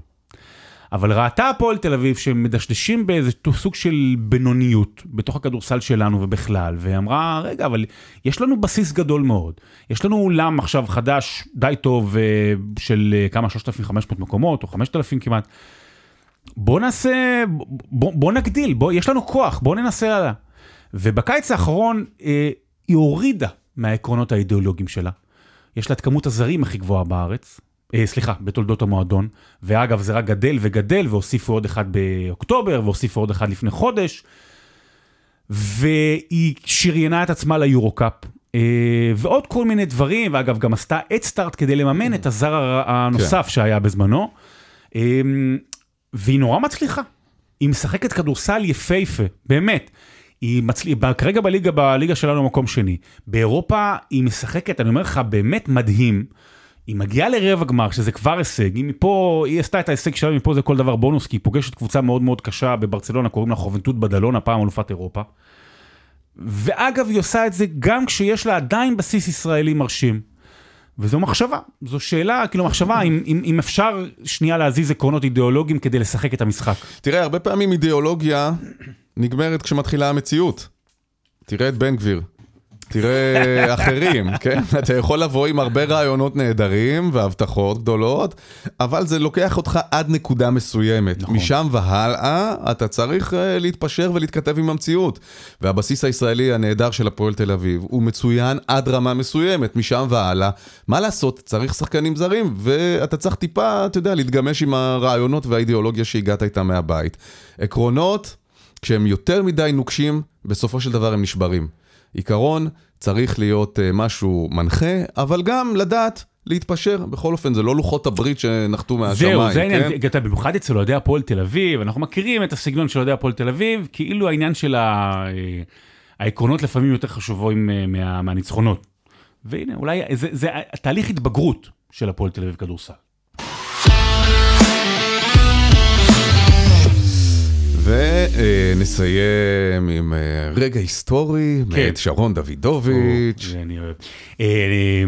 אבל ראתה הפועל תל אביב שהם מדשדשים באיזה סוג של בינוניות בתוך הכדורסל שלנו ובכלל, ואמרה, רגע, אבל יש לנו בסיס גדול מאוד. יש לנו אולם עכשיו חדש, די טוב, אה, של אה, כמה, 3,500 מקומות, או 5,000 כמעט. בוא נעשה, בוא, בוא נגדיל, בוא, יש לנו כוח, בוא ננסה הלאה. ובקיץ האחרון אה, היא הורידה מהעקרונות האידיאולוגיים שלה. יש לה את כמות הזרים הכי גבוהה בארץ, סליחה, בתולדות המועדון, ואגב זה רק גדל וגדל, והוסיפו עוד אחד באוקטובר, והוסיפו עוד אחד לפני חודש, והיא שריינה את עצמה ליורו-קאפ. אה, ועוד כל מיני דברים, ואגב גם עשתה אדסטארט כדי לממן את הזר הנוסף שהיה בזמנו. אה, והיא נורא מצליחה. היא משחקת כדורסל יפהפה, באמת. היא מצליחה, כרגע בליגה, בליגה שלנו מקום שני. באירופה היא משחקת, אני אומר לך, באמת מדהים. היא מגיעה לרבע גמר, שזה כבר הישג, היא מפה, היא עשתה את ההישג שלה, מפה זה כל דבר בונוס, כי היא פוגשת קבוצה מאוד מאוד קשה בברצלונה, קוראים לה חובנטות בדלונה, פעם אלופת אירופה. ואגב, היא עושה את זה גם כשיש לה עדיין בסיס ישראלי מרשים. וזו מחשבה, זו שאלה, כאילו מחשבה, אם, אם, אם אפשר שנייה להזיז עקרונות אידיאולוגיים כדי לשחק את המשחק. תראה, הרבה פעמים אידיאולוגיה נגמרת כשמתחילה המציאות. תראה את בן גביר. תראה אחרים, כן? אתה יכול לבוא עם הרבה רעיונות נהדרים והבטחות גדולות, אבל זה לוקח אותך עד נקודה מסוימת. נכון. משם והלאה, אתה צריך אה, להתפשר ולהתכתב עם המציאות. והבסיס הישראלי הנהדר של הפועל תל אביב הוא מצוין עד רמה מסוימת, משם והלאה. מה לעשות, צריך שחקנים זרים, ואתה צריך טיפה, אתה יודע, להתגמש עם הרעיונות והאידיאולוגיה שהגעת איתה מהבית. עקרונות, כשהם יותר מדי נוקשים, בסופו של דבר הם נשברים. עיקרון צריך להיות uh, משהו מנחה, אבל גם לדעת להתפשר. בכל אופן, זה לא לוחות הברית שנחתו מהשמיים, זהו, זה העניין, כן? אתה במיוחד אצל אוהדי הפועל תל אביב, אנחנו מכירים את הסגנון של אוהדי הפועל תל אביב, כאילו העניין של ה... אה, העקרונות לפעמים יותר חשובים אה, מה... מהניצחונות. והנה, אולי זה, זה התהליך התבגרות של הפועל תל אביב כדורסל. ונסיים עם אה, רגע היסטורי כן. מאת שרון דוידוביץ'. אני אוהב. אה, אה,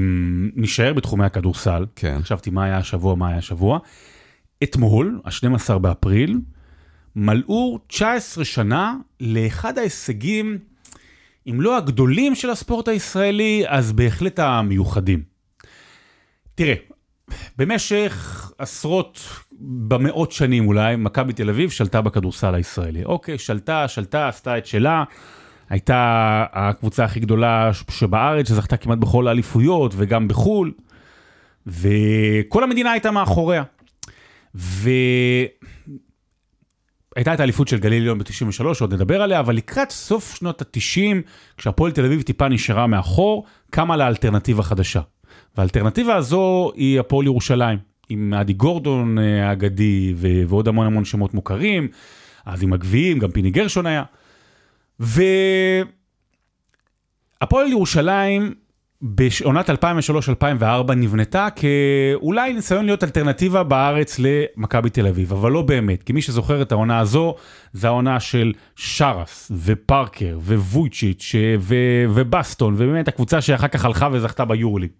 נשאר בתחומי הכדורסל. כן. חשבתי מה היה השבוע, מה היה השבוע. אתמול, ה-12 באפריל, מלאו 19 שנה לאחד ההישגים, אם לא הגדולים של הספורט הישראלי, אז בהחלט המיוחדים. תראה, במשך עשרות, במאות שנים אולי, מכבי תל אביב שלטה בכדורסל הישראלי. אוקיי, שלטה, שלטה, עשתה את שלה. הייתה הקבוצה הכי גדולה שבארץ, שזכתה כמעט בכל האליפויות וגם בחו"ל, וכל המדינה הייתה מאחוריה. והייתה את האליפות של גליל עליון ב-93, עוד נדבר עליה, אבל לקראת סוף שנות ה-90, כשהפועל תל אביב טיפה נשארה מאחור, קמה לה אלטרנטיבה חדשה. והאלטרנטיבה הזו היא הפועל ירושלים, עם אדי גורדון אה, האגדי ועוד המון המון שמות מוכרים, אז עם הגביעים, גם פיני גרשון היה. והפועל ירושלים בעונת 2003-2004 נבנתה כאולי ניסיון להיות אלטרנטיבה בארץ למכבי תל אביב, אבל לא באמת, כי מי שזוכר את העונה הזו, זה העונה של שרס ופארקר וויצ'יץ' ובסטון, ובאמת הקבוצה שאחר כך הלכה וזכתה ביורוליג.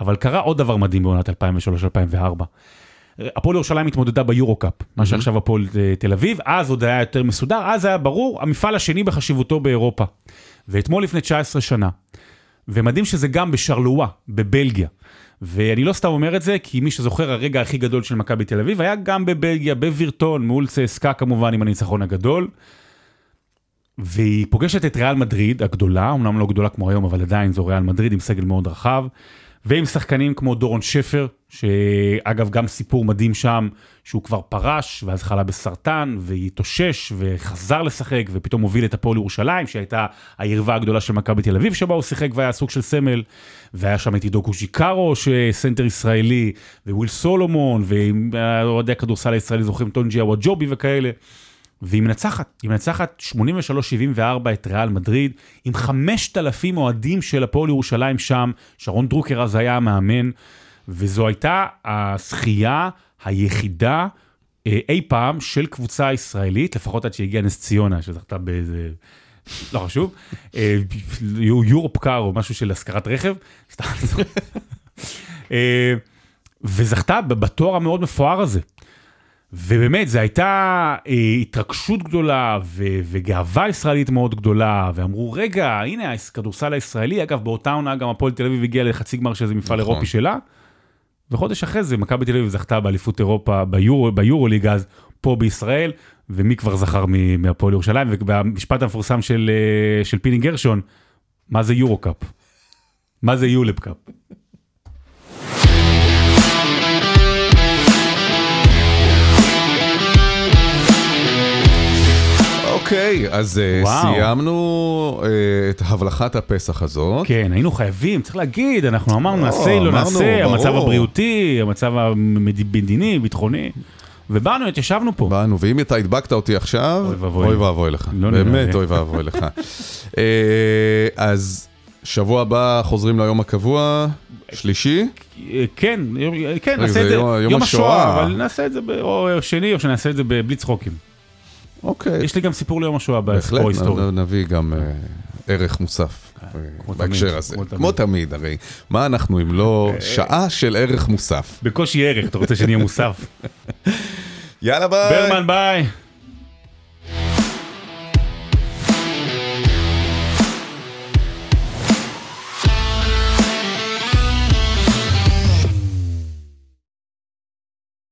אבל קרה עוד דבר מדהים בעונת 2003-2004. הפועל ירושלים התמודדה ביורו-קאפ, מה שעכשיו הפועל אה, תל אביב, אז עוד היה יותר מסודר, אז היה ברור, המפעל השני בחשיבותו באירופה. ואתמול לפני 19 שנה. ומדהים שזה גם בשרלואה, בבלגיה. ואני לא סתם אומר את זה, כי מי שזוכר, הרגע הכי גדול של מכבי תל אביב היה גם בבלגיה, בווירטון, מול צסקה כמובן, עם הניצחון הגדול. והיא פוגשת את ריאל מדריד הגדולה, אמנם לא גדולה כמו היום, אבל עדיין זו ריאל מדריד עם סגל מאוד רחב, ועם שחקנים כמו דורון שפר, שאגב גם סיפור מדהים שם, שהוא כבר פרש, ואז חלה בסרטן, והתאושש, וחזר לשחק, ופתאום הוביל את הפועל ירושלים, שהייתה היריבה הגדולה של מכבי תל אביב, שבה הוא שיחק והיה סוג של סמל, והיה שם את עידו קוז'יקרו, שסנטר ישראלי, וויל סולומון, ואוהדי הכדורסל הישראלי זוכרים טונג'י הוואג'ובי וכאלה. והיא מנצחת, היא מנצחת 83-74 את ריאל מדריד, עם 5,000 אוהדים של הפועל ירושלים שם, שרון דרוקר אז היה המאמן, וזו הייתה הזכייה היחידה אה, אי פעם של קבוצה ישראלית, לפחות עד שהגיעה נס ציונה, שזכתה באיזה... לא חשוב, אה, יורופ קאר או משהו של השכרת רכב. אה, וזכתה בתואר המאוד מפואר הזה. ובאמת, זו הייתה אה, התרגשות גדולה ו- וגאווה ישראלית מאוד גדולה, ואמרו, רגע, הנה הכדורסל הישראלי, אגב, באותה עונה גם הפועל תל אביב הגיעה לחצי גמר של איזה מפעל נכון. אירופי שלה, וחודש אחרי זה מכבי תל אביב זכתה באליפות אירופה ביורו, ביורוליג אז, פה בישראל, ומי כבר זכר מהפועל ירושלים, והמשפט המפורסם של, אה, של פיני גרשון, מה זה יורו קאפ? מה זה יורו קאפ? אוקיי, אז אה, וואו. סיימנו אה, את הבלחת הפסח הזאת. כן, היינו חייבים, צריך להגיד, אנחנו אמרנו, נעשה, לא נעשה. המצב הבריאותי, המצב המדיני, ביטחוני, ובאנו, התיישבנו פה. באנו, ואם אתה הדבקת אותי עכשיו, אוי ואבוי. לך. לא באמת. אוי ואבוי לך. אה, אז שבוע הבא חוזרים ליום הקבוע, שלישי. כן, כן, נעשה את זה, יום- השואה. אבל נעשה את זה או שני, או שנעשה את זה בלי צחוקים. אוקיי. יש לי גם סיפור ליום השואה בהחלט, ההיסטורי. נ- נביא גם אה, ערך מוסף אה, כמו בהקשר הזה. כמו תמיד. כמו תמיד, הרי מה אנחנו אם לא שעה של ערך מוסף? בקושי ערך, אתה רוצה שנהיה מוסף. יאללה ביי. ברמן, ביי.